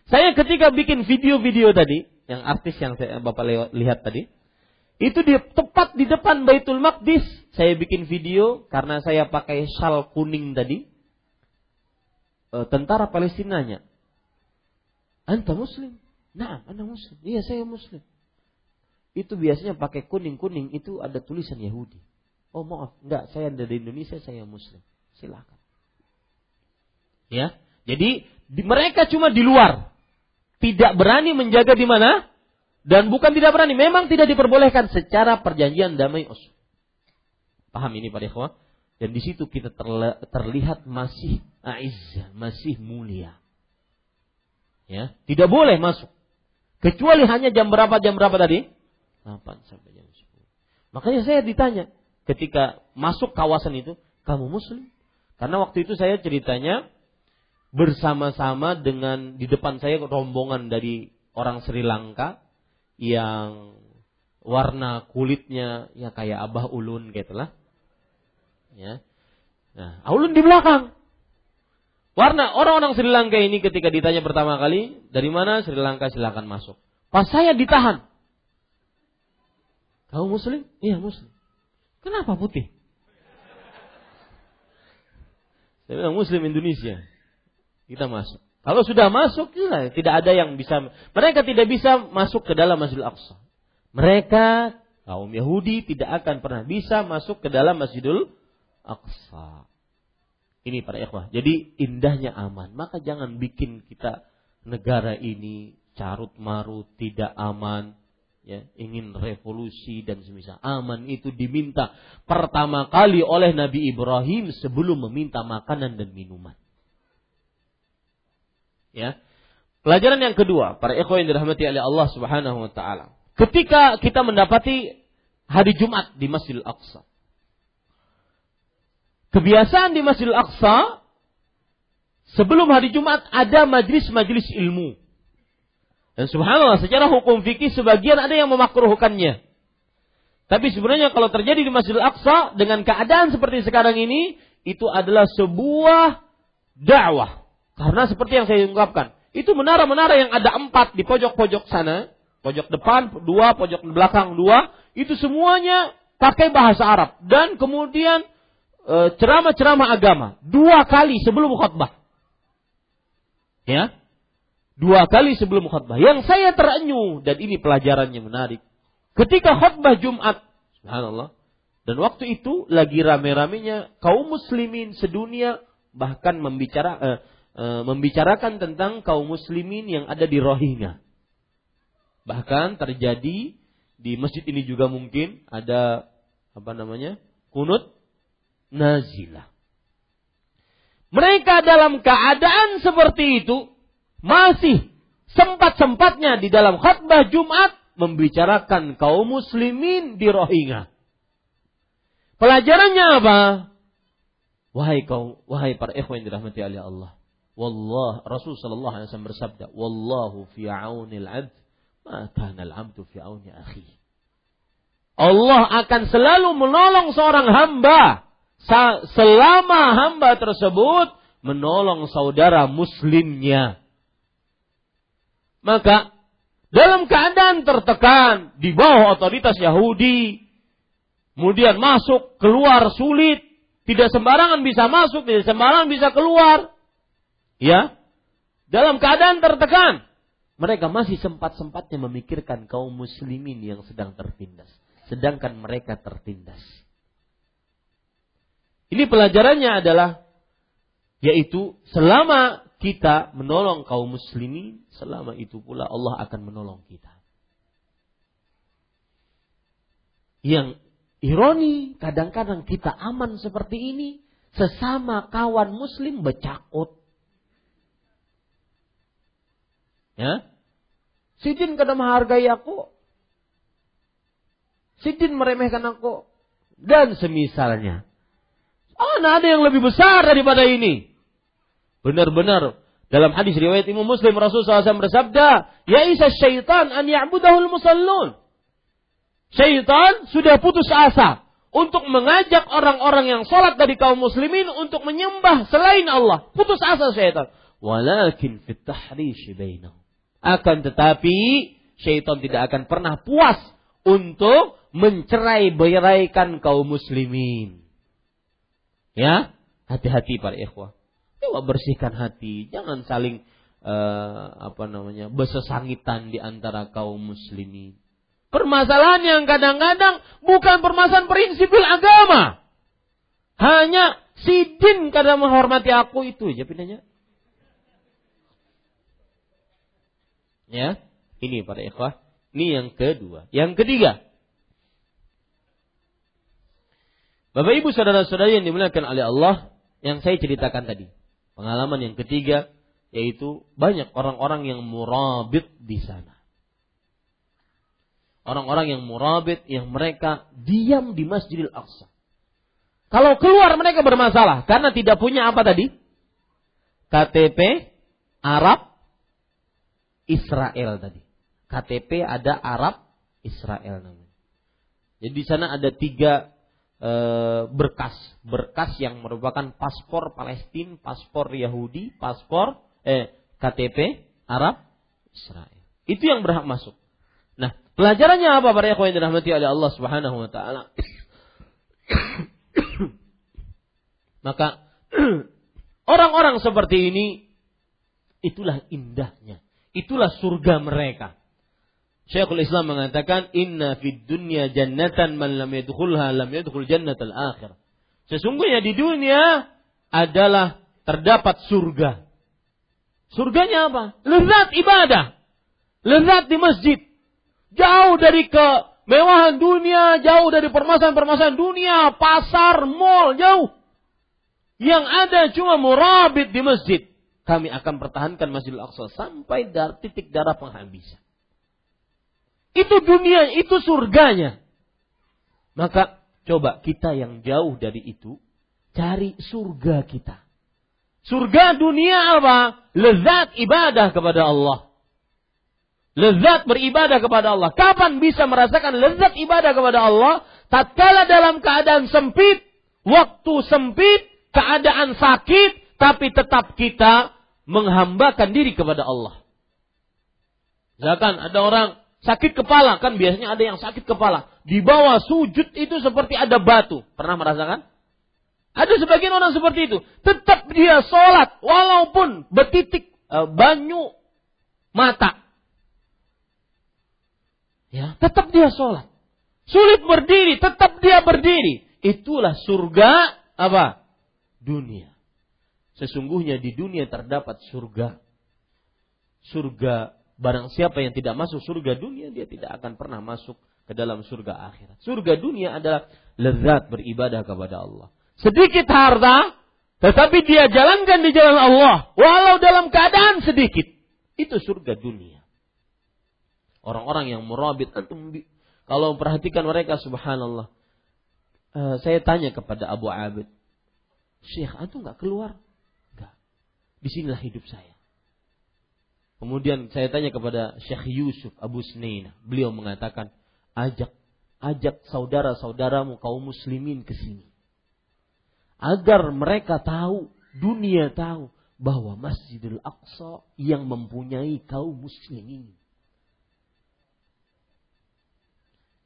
Saya ketika bikin video-video tadi, yang artis yang saya Bapak lihat tadi, itu di tepat di depan Baitul Maqdis. Saya bikin video karena saya pakai shal kuning tadi. E, tentara Palestinanya. Anta muslim? Nah, anda muslim. Iya, saya muslim itu biasanya pakai kuning-kuning itu ada tulisan Yahudi. Oh maaf, enggak, saya dari Indonesia, saya Muslim. Silakan. Ya, jadi di, mereka cuma di luar, tidak berani menjaga di mana, dan bukan tidak berani, memang tidak diperbolehkan secara perjanjian damai Oslo. Paham ini Pak Dewa? Dan di situ kita terlihat masih aizzah, masih mulia. Ya, tidak boleh masuk. Kecuali hanya jam berapa jam berapa tadi? 8 sampai jam 10. Makanya saya ditanya ketika masuk kawasan itu, kamu muslim? Karena waktu itu saya ceritanya bersama-sama dengan di depan saya rombongan dari orang Sri Lanka yang warna kulitnya ya kayak abah ulun gitu lah. Ya. Nah, ulun di belakang. Warna orang-orang Sri Lanka ini ketika ditanya pertama kali, dari mana Sri Lanka silakan masuk. Pas saya ditahan. Kau muslim? Iya muslim. Kenapa putih? Saya bilang muslim Indonesia. Kita masuk. Kalau sudah masuk, ya, tidak ada yang bisa. Mereka tidak bisa masuk ke dalam Masjidil Aqsa. Mereka kaum Yahudi tidak akan pernah bisa masuk ke dalam Masjidul Aqsa. Ini para ikhwah. Jadi indahnya aman. Maka jangan bikin kita negara ini carut marut, tidak aman, ya, ingin revolusi dan semisal. Aman itu diminta pertama kali oleh Nabi Ibrahim sebelum meminta makanan dan minuman. Ya. Pelajaran yang kedua, para ikhwan yang dirahmati oleh Allah Subhanahu wa taala. Ketika kita mendapati hari Jumat di Masjidil Aqsa. Kebiasaan di Masjidil Aqsa sebelum hari Jumat ada majlis-majlis ilmu. Dan subhanallah secara hukum fikih sebagian ada yang memakruhkannya. Tapi sebenarnya kalau terjadi di Masjidil Aqsa dengan keadaan seperti sekarang ini itu adalah sebuah dakwah. Karena seperti yang saya ungkapkan, itu menara-menara yang ada empat di pojok-pojok sana, Pojok depan dua, pojok belakang dua, itu semuanya pakai bahasa Arab dan kemudian ceramah-ceramah agama dua kali sebelum khutbah. Ya. Dua kali sebelum khutbah. Yang saya terenyuh dan ini pelajarannya menarik. Ketika khutbah Jumat, subhanallah, dan waktu itu lagi rame-ramenya kaum muslimin sedunia bahkan membicara eh, eh, membicarakan tentang kaum muslimin yang ada di Rohingya. Bahkan terjadi di masjid ini juga mungkin ada apa namanya? kunut nazilah. Mereka dalam keadaan seperti itu masih sempat-sempatnya di dalam khutbah Jumat membicarakan kaum muslimin di Rohingya. Pelajarannya apa? Wahai kaum, wahai para ikhwan dirahmati oleh Allah. Wallah, Rasul sallallahu alaihi wasallam bersabda, "Wallahu fi aunil 'abd abdu fi auni akhi. Allah akan selalu menolong seorang hamba selama hamba tersebut menolong saudara muslimnya. Maka dalam keadaan tertekan di bawah otoritas Yahudi, kemudian masuk keluar sulit, tidak sembarangan bisa masuk, tidak sembarangan bisa keluar. Ya, dalam keadaan tertekan, mereka masih sempat-sempatnya memikirkan kaum muslimin yang sedang tertindas. Sedangkan mereka tertindas. Ini pelajarannya adalah yaitu selama kita menolong kaum muslimin, selama itu pula Allah akan menolong kita. Yang ironi, kadang-kadang kita aman seperti ini, sesama kawan muslim becakut. Ya. Sidin kada menghargai aku. Sidin meremehkan aku. Dan semisalnya. Nah ada yang lebih besar daripada ini. Benar-benar dalam hadis riwayat Imam Muslim Rasulullah SAW bersabda, "Ya isa syaitan an ya'budahul musallun." Syaitan sudah putus asa untuk mengajak orang-orang yang sholat dari kaum muslimin untuk menyembah selain Allah. Putus asa syaitan. Walakin fit. Akan tetapi syaitan tidak akan pernah puas untuk mencerai-beraikan kaum muslimin. Ya, hati-hati para ikhwah. Coba bersihkan hati, jangan saling uh, apa namanya besesangitan di antara kaum muslimin. Permasalahan yang kadang-kadang bukan permasalahan prinsipil agama. Hanya sidin kadang menghormati aku itu aja pindahnya. Ya, ini para ikhwah. Ini yang kedua. Yang ketiga. Bapak ibu saudara-saudari yang dimuliakan oleh Allah. Yang saya ceritakan tadi. Pengalaman yang ketiga. Yaitu banyak orang-orang yang murabit di sana. Orang-orang yang murabit yang mereka diam di Masjidil Aqsa. Kalau keluar mereka bermasalah karena tidak punya apa tadi? KTP Arab Israel tadi. KTP ada Arab Israel namanya. Jadi di sana ada tiga e, berkas, berkas yang merupakan paspor Palestina, paspor Yahudi, paspor eh KTP Arab Israel. Itu yang berhak masuk. Nah, pelajarannya apa para yang dirahmati oleh Allah Subhanahu wa taala? Maka orang-orang seperti ini itulah indahnya. Itulah surga mereka. Syekhul Islam mengatakan inna fid dunya jannatan man lam yadkhulha lam yadkhul jannatal akhir. Sesungguhnya di dunia adalah terdapat surga. Surganya apa? Lezat ibadah. Lezat di masjid. Jauh dari kemewahan dunia, jauh dari permasalahan-permasalahan dunia, pasar, mall, jauh. Yang ada cuma murabit di masjid. Kami akan pertahankan Masjidil Aqsa sampai dar titik darah penghabisan. Itu dunia, itu surganya. Maka coba kita yang jauh dari itu, cari surga kita. Surga dunia apa? Lezat ibadah kepada Allah. Lezat beribadah kepada Allah. Kapan bisa merasakan lezat ibadah kepada Allah? Tatkala dalam keadaan sempit, waktu sempit, keadaan sakit, tapi tetap kita menghambakan diri kepada Allah. Misalkan ada orang Sakit kepala kan biasanya ada yang sakit kepala. Di bawah sujud itu seperti ada batu. Pernah merasakan? Ada sebagian orang seperti itu. Tetap dia sholat walaupun betitik uh, banyu mata. Ya, tetap dia sholat. Sulit berdiri, tetap dia berdiri. Itulah surga apa? Dunia. Sesungguhnya di dunia terdapat surga. Surga Barang siapa yang tidak masuk surga dunia, dia tidak akan pernah masuk ke dalam surga akhirat. Surga dunia adalah lezat beribadah kepada Allah. Sedikit harta, tetapi dia jalankan di jalan Allah. Walau dalam keadaan sedikit. Itu surga dunia. Orang-orang yang murabit, antum kalau perhatikan mereka subhanallah. Uh, saya tanya kepada Abu Abid, Syekh, antum nggak keluar? Enggak. Di sinilah hidup saya. Kemudian saya tanya kepada Syekh Yusuf Abu Sinaina. Beliau mengatakan, ajak ajak saudara-saudaramu kaum muslimin ke sini. Agar mereka tahu, dunia tahu bahwa Masjidil Aqsa yang mempunyai kaum muslimin.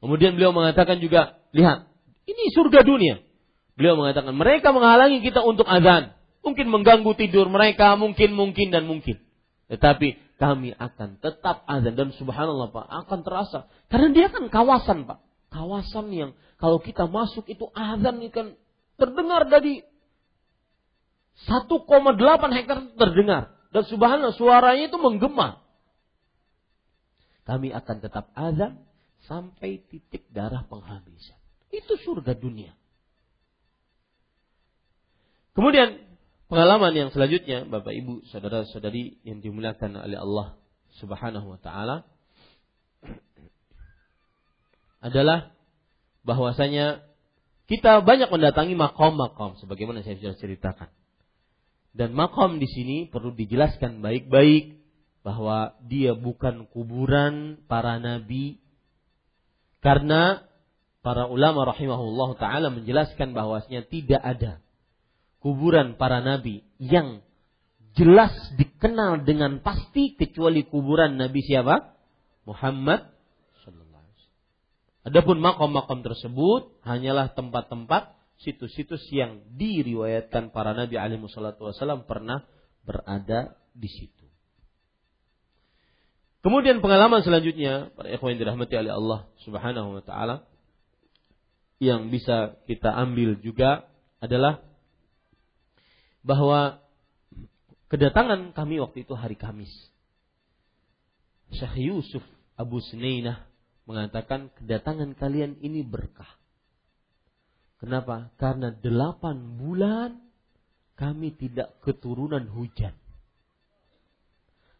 Kemudian beliau mengatakan juga, lihat, ini surga dunia. Beliau mengatakan, mereka menghalangi kita untuk azan. Mungkin mengganggu tidur mereka, mungkin, mungkin, dan mungkin. Tetapi kami akan tetap azan. Dan subhanallah Pak akan terasa. Karena dia kan kawasan Pak. Kawasan yang kalau kita masuk itu azan kan terdengar dari 1,8 hektar terdengar. Dan subhanallah suaranya itu menggema. Kami akan tetap azan sampai titik darah penghabisan. Itu surga dunia. Kemudian Pengalaman yang selanjutnya, Bapak Ibu, saudara-saudari yang dimuliakan oleh Allah Subhanahu wa taala adalah bahwasanya kita banyak mendatangi makom-makom sebagaimana saya sudah ceritakan. Dan makom di sini perlu dijelaskan baik-baik bahwa dia bukan kuburan para nabi karena para ulama rahimahullah taala menjelaskan bahwasanya tidak ada kuburan para nabi yang jelas dikenal dengan pasti kecuali kuburan Nabi siapa? Muhammad Adapun makam-makam tersebut hanyalah tempat-tempat situs-situs yang diriwayatkan para nabi alaihi wasallam pernah berada di situ. Kemudian pengalaman selanjutnya para ikhwan dirahmati oleh Allah Subhanahu wa taala yang bisa kita ambil juga adalah bahwa kedatangan kami waktu itu hari Kamis. Syekh Yusuf Abu Sunainah mengatakan kedatangan kalian ini berkah. Kenapa? Karena delapan bulan kami tidak keturunan hujan.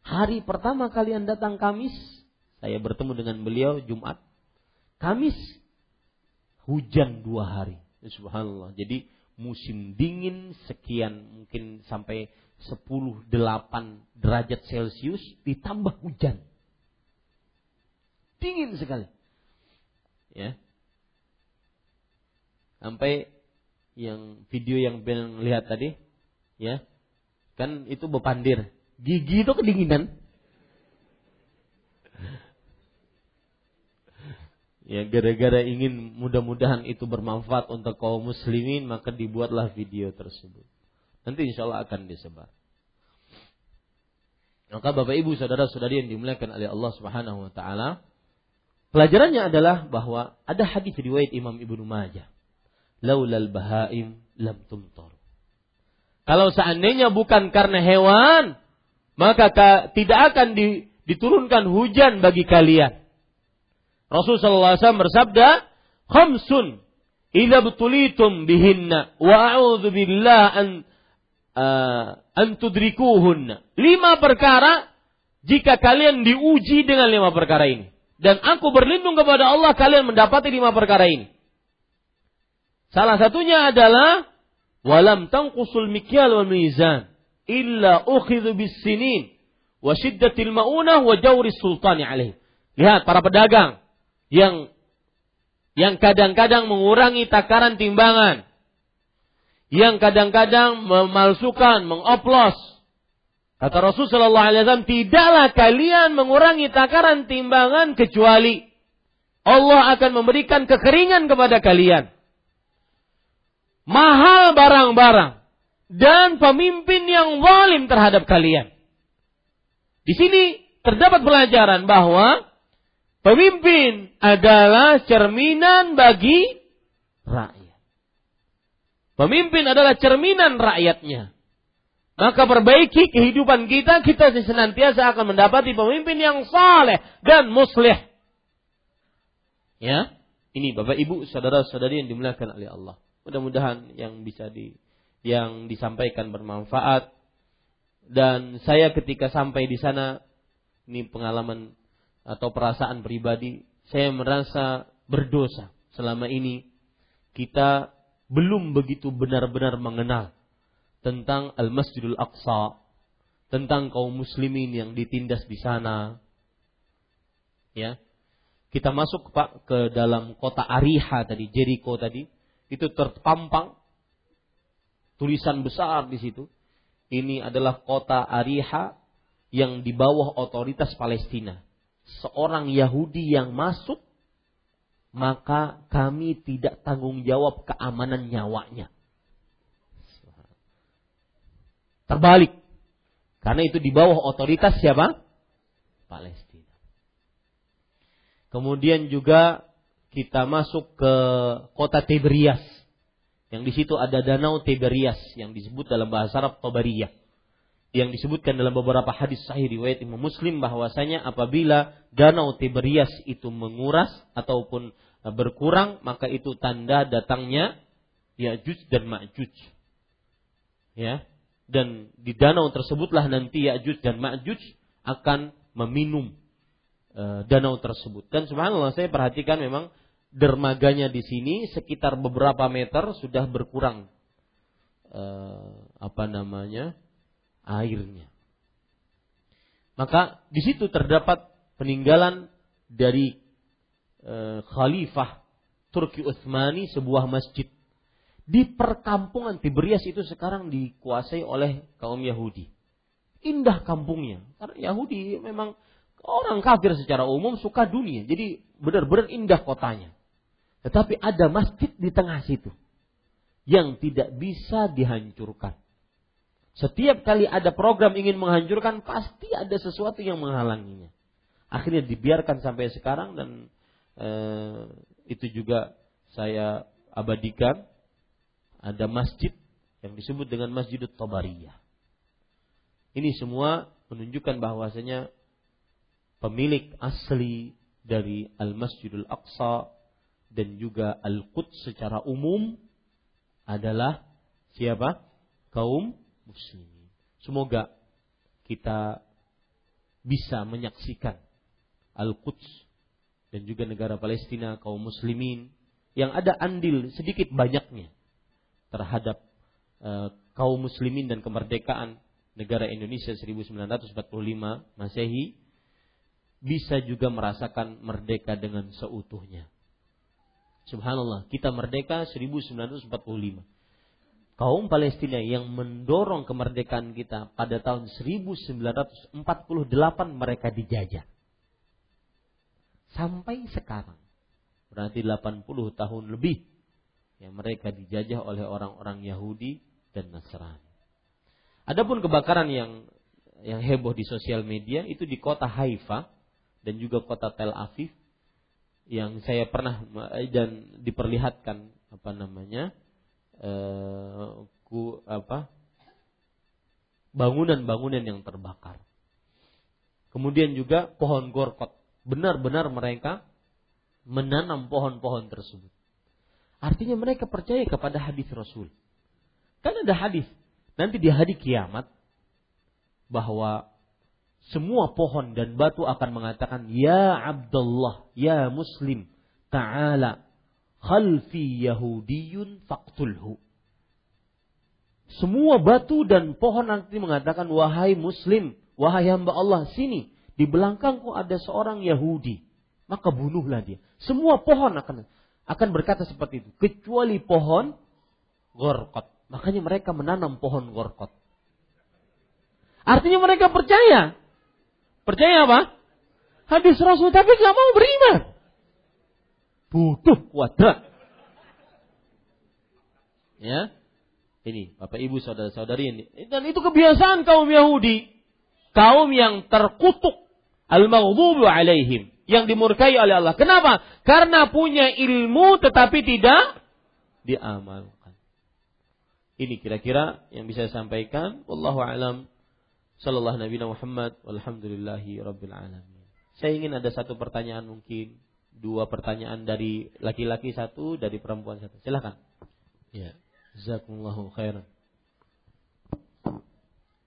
Hari pertama kalian datang Kamis, saya bertemu dengan beliau Jumat. Kamis hujan dua hari. Subhanallah. Jadi musim dingin sekian mungkin sampai 10 8 derajat Celcius ditambah hujan. Dingin sekali. Ya. Sampai yang video yang Ben lihat tadi, ya. Kan itu bepandir. Gigi itu kedinginan. Ya gara-gara ingin mudah-mudahan itu bermanfaat untuk kaum muslimin maka dibuatlah video tersebut. Nanti insya Allah akan disebar. Maka Bapak Ibu saudara-saudari yang dimuliakan oleh Allah Subhanahu wa taala, pelajarannya adalah bahwa ada hadis riwayat Imam Ibnu Majah. Laulal bahaim lam tumtar. Kalau seandainya bukan karena hewan, maka tidak akan diturunkan hujan bagi kalian. Rasulullah SAW bersabda, "Khamsun idza betulitum bihinna wa a'udzu billah an uh, an tudrikuhunna." Lima perkara jika kalian diuji dengan lima perkara ini. Dan aku berlindung kepada Allah kalian mendapati lima perkara ini. Salah satunya adalah walam tanqusul mikyal wal mizan illa ukhidhu bis sinin wa shiddatil maunah wa jawri sultani alaih. Lihat para pedagang yang yang kadang-kadang mengurangi takaran timbangan, yang kadang-kadang memalsukan, mengoplos. Kata Rasul Shallallahu Alaihi Wasallam, tidaklah kalian mengurangi takaran timbangan kecuali Allah akan memberikan kekeringan kepada kalian. Mahal barang-barang dan pemimpin yang zalim terhadap kalian. Di sini terdapat pelajaran bahwa Pemimpin adalah cerminan bagi rakyat. Pemimpin adalah cerminan rakyatnya. Maka perbaiki kehidupan kita, kita senantiasa akan mendapati pemimpin yang saleh dan muslih. Ya, ini Bapak Ibu, saudara-saudari yang dimuliakan oleh Allah. Mudah-mudahan yang bisa di yang disampaikan bermanfaat dan saya ketika sampai di sana ini pengalaman atau perasaan pribadi, saya merasa berdosa selama ini kita belum begitu benar-benar mengenal tentang Al-Masjidul Aqsa, tentang kaum muslimin yang ditindas di sana. Ya. Kita masuk Pak ke dalam kota Ariha tadi, Jericho tadi, itu terpampang tulisan besar di situ. Ini adalah kota Ariha yang di bawah otoritas Palestina seorang Yahudi yang masuk, maka kami tidak tanggung jawab keamanan nyawanya. Terbalik. Karena itu di bawah otoritas siapa? Palestina. Kemudian juga kita masuk ke kota Tiberias. Yang di situ ada danau Tiberias yang disebut dalam bahasa Arab Tobariyah yang disebutkan dalam beberapa hadis sahih riwayat Imam Muslim bahwasanya apabila danau Tiberias itu menguras ataupun e, berkurang maka itu tanda datangnya Ya'juj dan Ma'juj. Ya. Dan di danau tersebutlah nanti Ya'juj dan Ma'juj akan meminum e, danau tersebut. Dan subhanallah saya perhatikan memang dermaganya di sini sekitar beberapa meter sudah berkurang e, apa namanya? Airnya. Maka di situ terdapat peninggalan dari e, Khalifah Turki Utsmani sebuah masjid di perkampungan Tiberias itu sekarang dikuasai oleh kaum Yahudi. Indah kampungnya. Karena Yahudi memang orang kafir secara umum suka dunia. Jadi benar-benar indah kotanya. Tetapi ada masjid di tengah situ yang tidak bisa dihancurkan. Setiap kali ada program ingin menghancurkan, pasti ada sesuatu yang menghalanginya. Akhirnya dibiarkan sampai sekarang dan eh, itu juga saya abadikan. Ada masjid yang disebut dengan Masjidut Tabariyah. Ini semua menunjukkan bahwasanya pemilik asli dari Al-Masjidul Aqsa dan juga Al-Quds secara umum adalah siapa? Kaum muslimin. Semoga kita bisa menyaksikan Al-Quds dan juga negara Palestina kaum muslimin yang ada andil sedikit banyaknya terhadap uh, kaum muslimin dan kemerdekaan negara Indonesia 1945 Masehi bisa juga merasakan merdeka dengan seutuhnya. Subhanallah, kita merdeka 1945. Kaum Palestina yang mendorong kemerdekaan kita pada tahun 1948 mereka dijajah. Sampai sekarang. Berarti 80 tahun lebih yang mereka dijajah oleh orang-orang Yahudi dan Nasrani. Adapun kebakaran yang yang heboh di sosial media itu di kota Haifa dan juga kota Tel Aviv yang saya pernah dan diperlihatkan apa namanya eh, bangunan-bangunan yang terbakar. Kemudian juga pohon gorkot. Benar-benar mereka menanam pohon-pohon tersebut. Artinya mereka percaya kepada hadis Rasul. Kan ada hadis nanti di hari kiamat bahwa semua pohon dan batu akan mengatakan ya Abdullah, ya Muslim, ta'ala khalfi yahudiyun faqtulhu. Semua batu dan pohon nanti mengatakan wahai muslim, wahai hamba Allah, sini di belakangku ada seorang Yahudi maka bunuhlah dia. Semua pohon akan akan berkata seperti itu, kecuali pohon gorkot. Makanya mereka menanam pohon gorkot. Artinya mereka percaya. Percaya apa? Hadis Rasul tapi nggak mau beriman. Butuh kuadrat. Ya. Ini Bapak Ibu saudara-saudari ini. Dan itu kebiasaan kaum Yahudi. Kaum yang terkutuk al-maghdubu alaihim yang dimurkai oleh Allah. Kenapa? Karena punya ilmu tetapi tidak diamalkan. Ini kira-kira yang bisa saya sampaikan. Wallahu alam. Sallallahu Nabi Muhammad. Walhamdulillahi Rabbil Alamin. Saya ingin ada satu pertanyaan mungkin. Dua pertanyaan dari laki-laki satu, dari perempuan satu. Silahkan. Ya. Jazakumullahu khairan.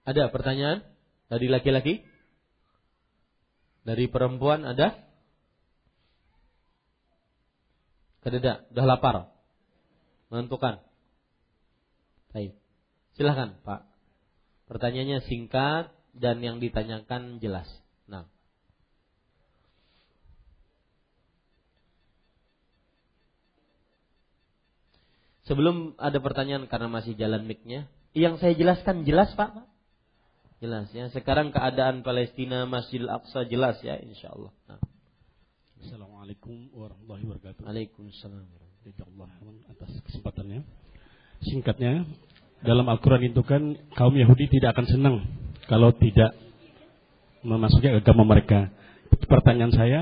Ada pertanyaan dari laki-laki? Dari perempuan ada? Kededa, sudah lapar. Menentukan. Baik. Silahkan Pak. Pertanyaannya singkat dan yang ditanyakan jelas. Nah. Sebelum ada pertanyaan karena masih jalan mic-nya, yang saya jelaskan jelas Pak? Jelas ya. Sekarang keadaan Palestina Masjidil Aqsa jelas ya insya Allah. Nah. Assalamualaikum warahmatullahi wabarakatuh. Waalaikumsalam. Allah atas kesempatannya. Singkatnya, dalam Al-Quran itu kan kaum Yahudi tidak akan senang kalau tidak memasuki agama mereka. Pertanyaan saya,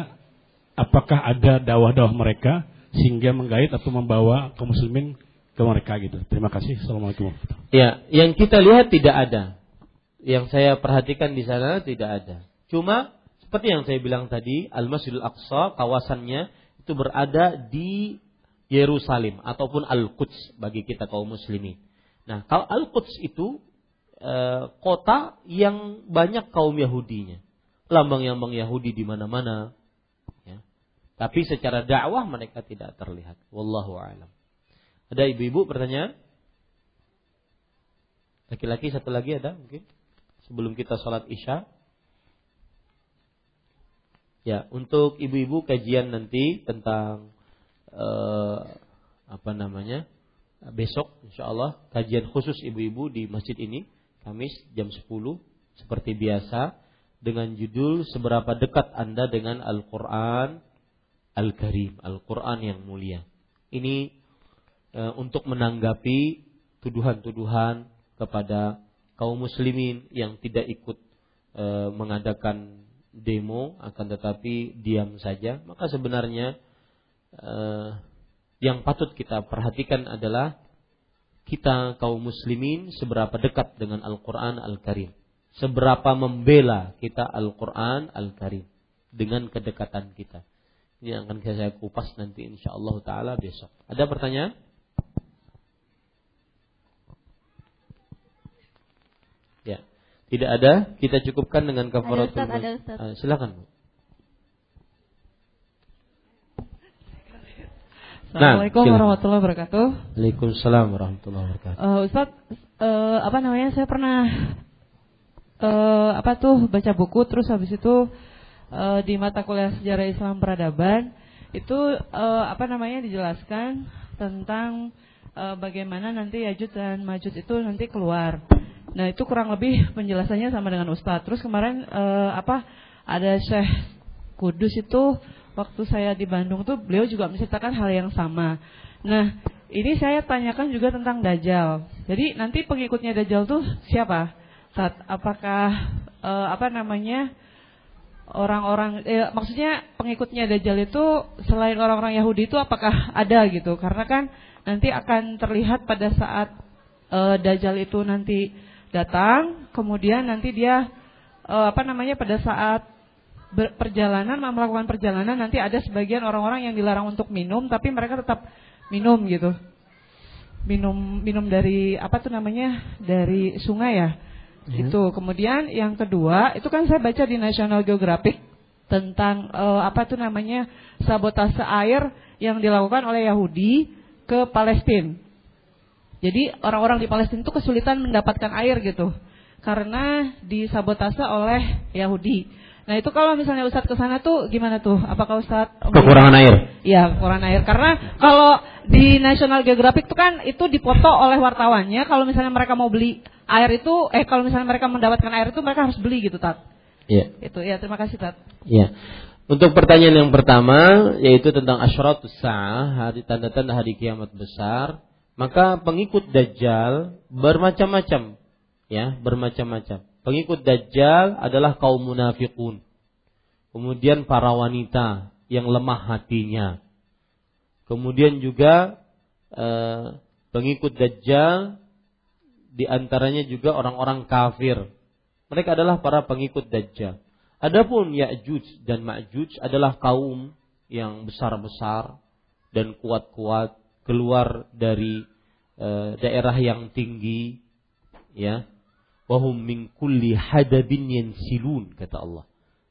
apakah ada dakwah-dakwah mereka sehingga menggait atau membawa kaum muslimin ke mereka gitu. Terima kasih. Assalamualaikum. Ya, yang kita lihat tidak ada. Yang saya perhatikan di sana tidak ada. Cuma seperti yang saya bilang tadi, Al-Masjidil Aqsa kawasannya itu berada di Yerusalem ataupun Al-Quds bagi kita kaum muslimin. Nah, kalau Al-Quds itu e, kota yang banyak kaum Yahudinya. Lambang-lambang Yahudi di mana-mana. Ya. Tapi secara dakwah mereka tidak terlihat. Wallahu a'lam. Ada ibu-ibu pertanyaan? Laki-laki satu lagi ada mungkin? Sebelum kita sholat isya. Ya, untuk ibu-ibu kajian nanti tentang uh, apa namanya? Besok insya Allah kajian khusus ibu-ibu di masjid ini Kamis jam 10 seperti biasa dengan judul seberapa dekat Anda dengan Al-Qur'an Al-Karim, Al-Qur'an yang mulia. Ini uh, untuk menanggapi tuduhan-tuduhan kepada kaum muslimin yang tidak ikut uh, mengadakan demo akan tetapi diam saja, maka sebenarnya eh, yang patut kita perhatikan adalah kita kaum muslimin seberapa dekat dengan Al-Qur'an Al-Karim. Seberapa membela kita Al-Qur'an Al-Karim dengan kedekatan kita. Ini akan saya kupas nanti insya Allah taala besok. Ada pertanyaan? Ya. Tidak ada, kita cukupkan dengan kafaratul. Ada Ustaz, ada Ustaz. Uh, silakan. Assalamualaikum silakan. warahmatullahi wabarakatuh. Waalaikumsalam warahmatullahi wabarakatuh. Uh, Ustaz, uh, apa namanya? Saya pernah uh, apa tuh baca buku terus habis itu uh, di mata kuliah sejarah Islam peradaban itu uh, apa namanya dijelaskan tentang uh, bagaimana nanti Yajud dan Majud itu nanti keluar. Nah, itu kurang lebih penjelasannya sama dengan Ustadz. Terus kemarin uh, apa ada Syekh Kudus itu waktu saya di Bandung tuh beliau juga menceritakan hal yang sama. Nah, ini saya tanyakan juga tentang Dajjal. Jadi nanti pengikutnya Dajjal tuh siapa? Saat apakah uh, apa namanya orang-orang eh, maksudnya pengikutnya Dajjal itu selain orang-orang Yahudi itu apakah ada gitu? Karena kan nanti akan terlihat pada saat uh, Dajjal itu nanti datang, kemudian nanti dia uh, apa namanya pada saat perjalanan melakukan perjalanan nanti ada sebagian orang-orang yang dilarang untuk minum tapi mereka tetap minum gitu. Minum minum dari apa tuh namanya? dari sungai ya. Hmm. Itu. Kemudian yang kedua, itu kan saya baca di National Geographic tentang uh, apa tuh namanya? sabotase air yang dilakukan oleh Yahudi ke Palestina. Jadi orang-orang di Palestina itu kesulitan mendapatkan air gitu karena disabotase oleh Yahudi. Nah itu kalau misalnya Ustadz ke sana tuh gimana tuh? Apakah Ustadz kekurangan air? Iya kekurangan air karena kalau di National Geographic itu kan itu dipoto oleh wartawannya. Kalau misalnya mereka mau beli air itu, eh kalau misalnya mereka mendapatkan air itu mereka harus beli gitu Tat. Iya. Itu ya terima kasih Tat. Iya. Untuk pertanyaan yang pertama yaitu tentang asyratus sa'ah, hari tanda-tanda hari kiamat besar, maka pengikut Dajjal bermacam-macam. Ya, bermacam-macam. Pengikut Dajjal adalah kaum munafikun. Kemudian para wanita yang lemah hatinya. Kemudian juga eh, pengikut Dajjal di antaranya juga orang-orang kafir. Mereka adalah para pengikut Dajjal. Adapun Ya'juj dan Ma'juj adalah kaum yang besar-besar dan kuat-kuat keluar dari e, daerah yang tinggi ya wahum min kulli hadabin yansilun kata Allah.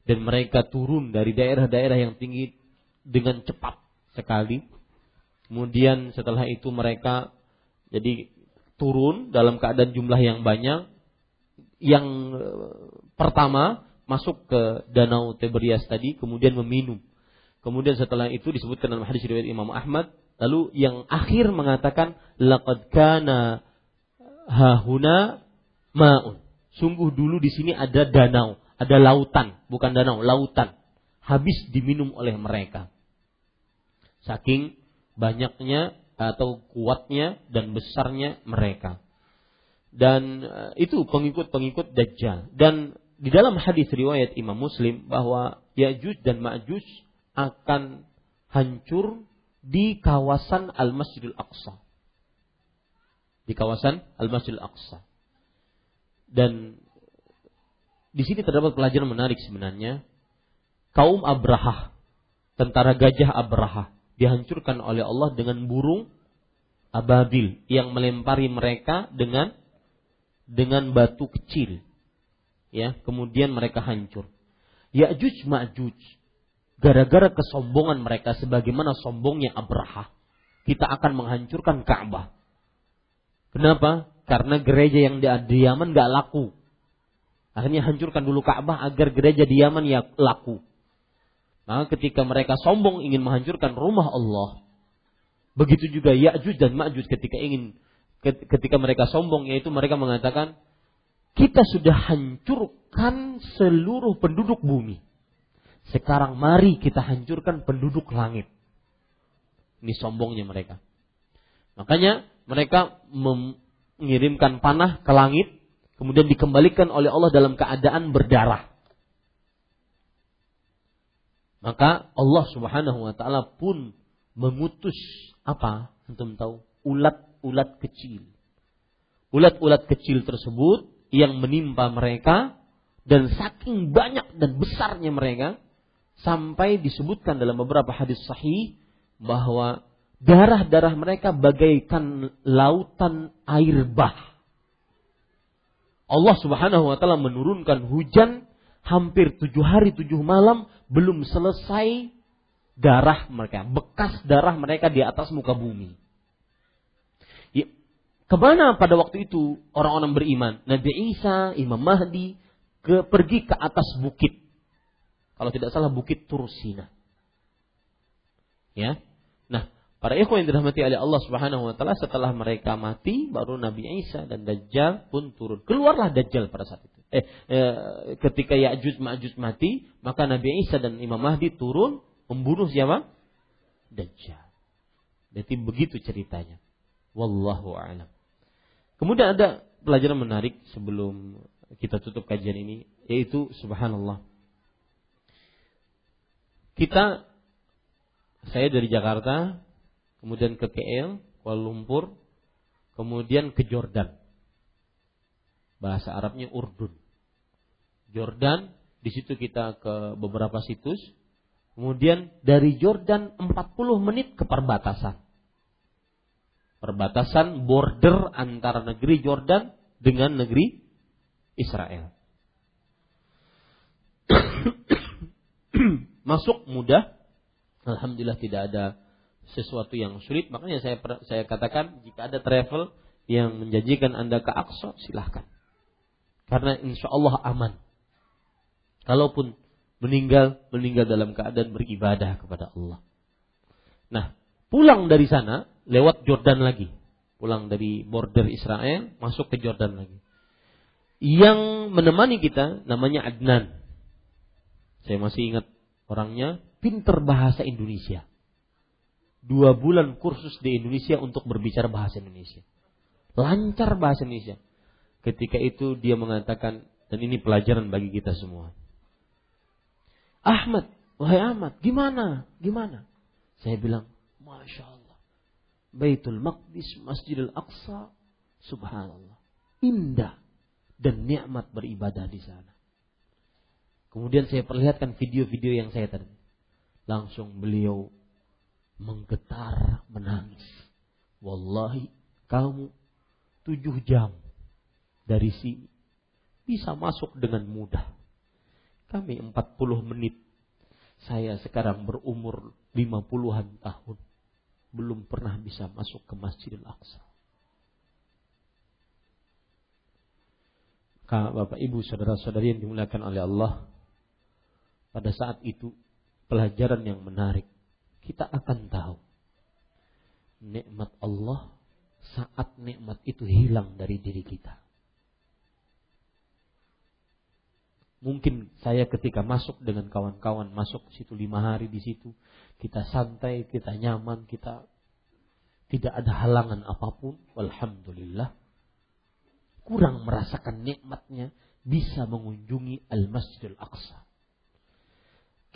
Dan mereka turun dari daerah-daerah yang tinggi dengan cepat sekali. Kemudian setelah itu mereka jadi turun dalam keadaan jumlah yang banyak. Yang eh, pertama masuk ke danau Tiberias tadi, kemudian meminum. Kemudian setelah itu disebutkan dalam hadis riwayat Imam Ahmad, lalu yang akhir mengatakan laqad kana hahuna ma'un. Sungguh dulu di sini ada danau, ada lautan, bukan danau, lautan. Habis diminum oleh mereka. Saking banyaknya atau kuatnya dan besarnya mereka. Dan eh, itu pengikut-pengikut Dajjal. Dan di dalam hadis riwayat Imam Muslim bahwa Ya'juj dan Ma'juj akan hancur di kawasan Al-Masjidil Aqsa. Di kawasan Al-Masjidil Aqsa. Dan di sini terdapat pelajaran menarik sebenarnya. Kaum Abraha, tentara gajah Abraha, dihancurkan oleh Allah dengan burung ababil yang melempari mereka dengan dengan batu kecil. Ya, kemudian mereka hancur. Ya'juj Ma'juj gara-gara kesombongan mereka sebagaimana sombongnya Abraha, kita akan menghancurkan Ka'bah. Kenapa? Karena gereja yang di, Yaman gak laku. Akhirnya hancurkan dulu Ka'bah agar gereja di Yaman ya laku. Maka ketika mereka sombong ingin menghancurkan rumah Allah, begitu juga Ya'juj dan Ma'juj ketika ingin ketika mereka sombong yaitu mereka mengatakan kita sudah hancurkan seluruh penduduk bumi. Sekarang mari kita hancurkan penduduk langit. Ini sombongnya mereka. Makanya mereka mengirimkan panah ke langit, kemudian dikembalikan oleh Allah dalam keadaan berdarah. Maka Allah Subhanahu wa taala pun mengutus apa? Antum tahu? Ulat-ulat kecil. Ulat-ulat kecil tersebut yang menimpa mereka dan saking banyak dan besarnya mereka sampai disebutkan dalam beberapa hadis sahih bahwa darah-darah mereka bagaikan lautan air bah. Allah Subhanahu wa taala menurunkan hujan hampir tujuh hari tujuh malam belum selesai darah mereka, bekas darah mereka di atas muka bumi. Ya, ke mana pada waktu itu orang-orang beriman? Nabi Isa, Imam Mahdi, ke, pergi ke atas bukit. Kalau tidak salah bukit Tursina. Ya. Nah, Para ikhwan yang dirahmati oleh Allah Subhanahu wa taala setelah mereka mati baru Nabi Isa dan Dajjal pun turun. Keluarlah Dajjal pada saat itu. Eh, eh ketika Ya'juj Ma'juj mati, maka Nabi Isa dan Imam Mahdi turun membunuh siapa? Dajjal. Jadi begitu ceritanya. Wallahu a'lam. Kemudian ada pelajaran menarik sebelum kita tutup kajian ini yaitu subhanallah. Kita saya dari Jakarta kemudian ke KL, Kuala Lumpur, kemudian ke Jordan. Bahasa Arabnya Urdun. Jordan, di situ kita ke beberapa situs. Kemudian dari Jordan 40 menit ke perbatasan. Perbatasan border antara negeri Jordan dengan negeri Israel. Masuk mudah. Alhamdulillah tidak ada sesuatu yang sulit, makanya saya saya katakan jika ada travel yang menjanjikan Anda ke Aqsa, silahkan. Karena insya Allah aman. Kalaupun meninggal, meninggal dalam keadaan beribadah kepada Allah. Nah, pulang dari sana, lewat Jordan lagi. Pulang dari border Israel, masuk ke Jordan lagi. Yang menemani kita namanya Adnan. Saya masih ingat orangnya, pinter bahasa Indonesia dua bulan kursus di Indonesia untuk berbicara bahasa Indonesia. Lancar bahasa Indonesia. Ketika itu dia mengatakan, dan ini pelajaran bagi kita semua. Ahmad, wahai Ahmad, gimana? Gimana? Saya bilang, Masya Allah. Baitul Maqdis, Masjidil Aqsa, Subhanallah. Indah dan nikmat beribadah di sana. Kemudian saya perlihatkan video-video yang saya tadi. Langsung beliau menggetar menangis. Wallahi kamu tujuh jam dari sini bisa masuk dengan mudah. Kami empat puluh menit. Saya sekarang berumur lima puluhan tahun. Belum pernah bisa masuk ke Masjidil Aqsa. Bapak Ibu saudara-saudari yang dimuliakan oleh Allah. Pada saat itu pelajaran yang menarik kita akan tahu nikmat Allah saat nikmat itu hilang dari diri kita. Mungkin saya ketika masuk dengan kawan-kawan masuk situ lima hari di situ kita santai, kita nyaman, kita tidak ada halangan apa pun. Alhamdulillah kurang merasakan nikmatnya bisa mengunjungi Al Masjidil Aqsa.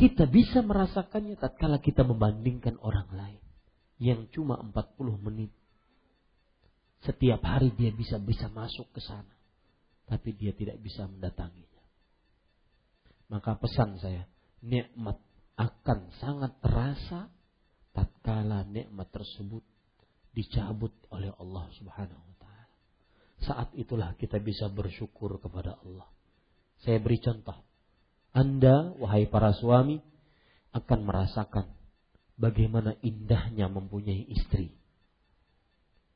Kita bisa merasakannya tatkala kita membandingkan orang lain yang cuma 40 menit. Setiap hari dia bisa bisa masuk ke sana, tapi dia tidak bisa mendatanginya. Maka pesan saya, nikmat akan sangat terasa tatkala nikmat tersebut dicabut oleh Allah Subhanahu wa taala. Saat itulah kita bisa bersyukur kepada Allah. Saya beri contoh. Anda, wahai para suami, akan merasakan bagaimana indahnya mempunyai istri.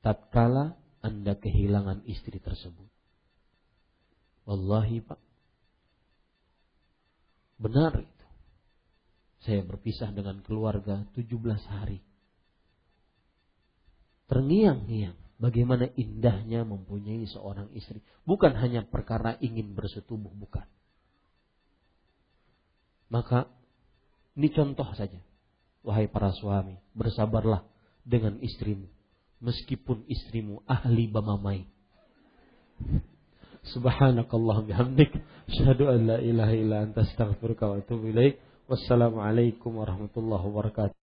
Tatkala Anda kehilangan istri tersebut. Wallahi Pak, benar itu. Saya berpisah dengan keluarga 17 hari. Terngiang-ngiang bagaimana indahnya mempunyai seorang istri. Bukan hanya perkara ingin bersetubuh, bukan. Maka ini contoh saja. Wahai para suami, bersabarlah dengan istrimu. Meskipun istrimu ahli bamamai. Subhanakallah bihamdik. Asyhadu an la ilaha illa anta astaghfiruka wa atubu ilaik. Wassalamualaikum warahmatullahi wabarakatuh.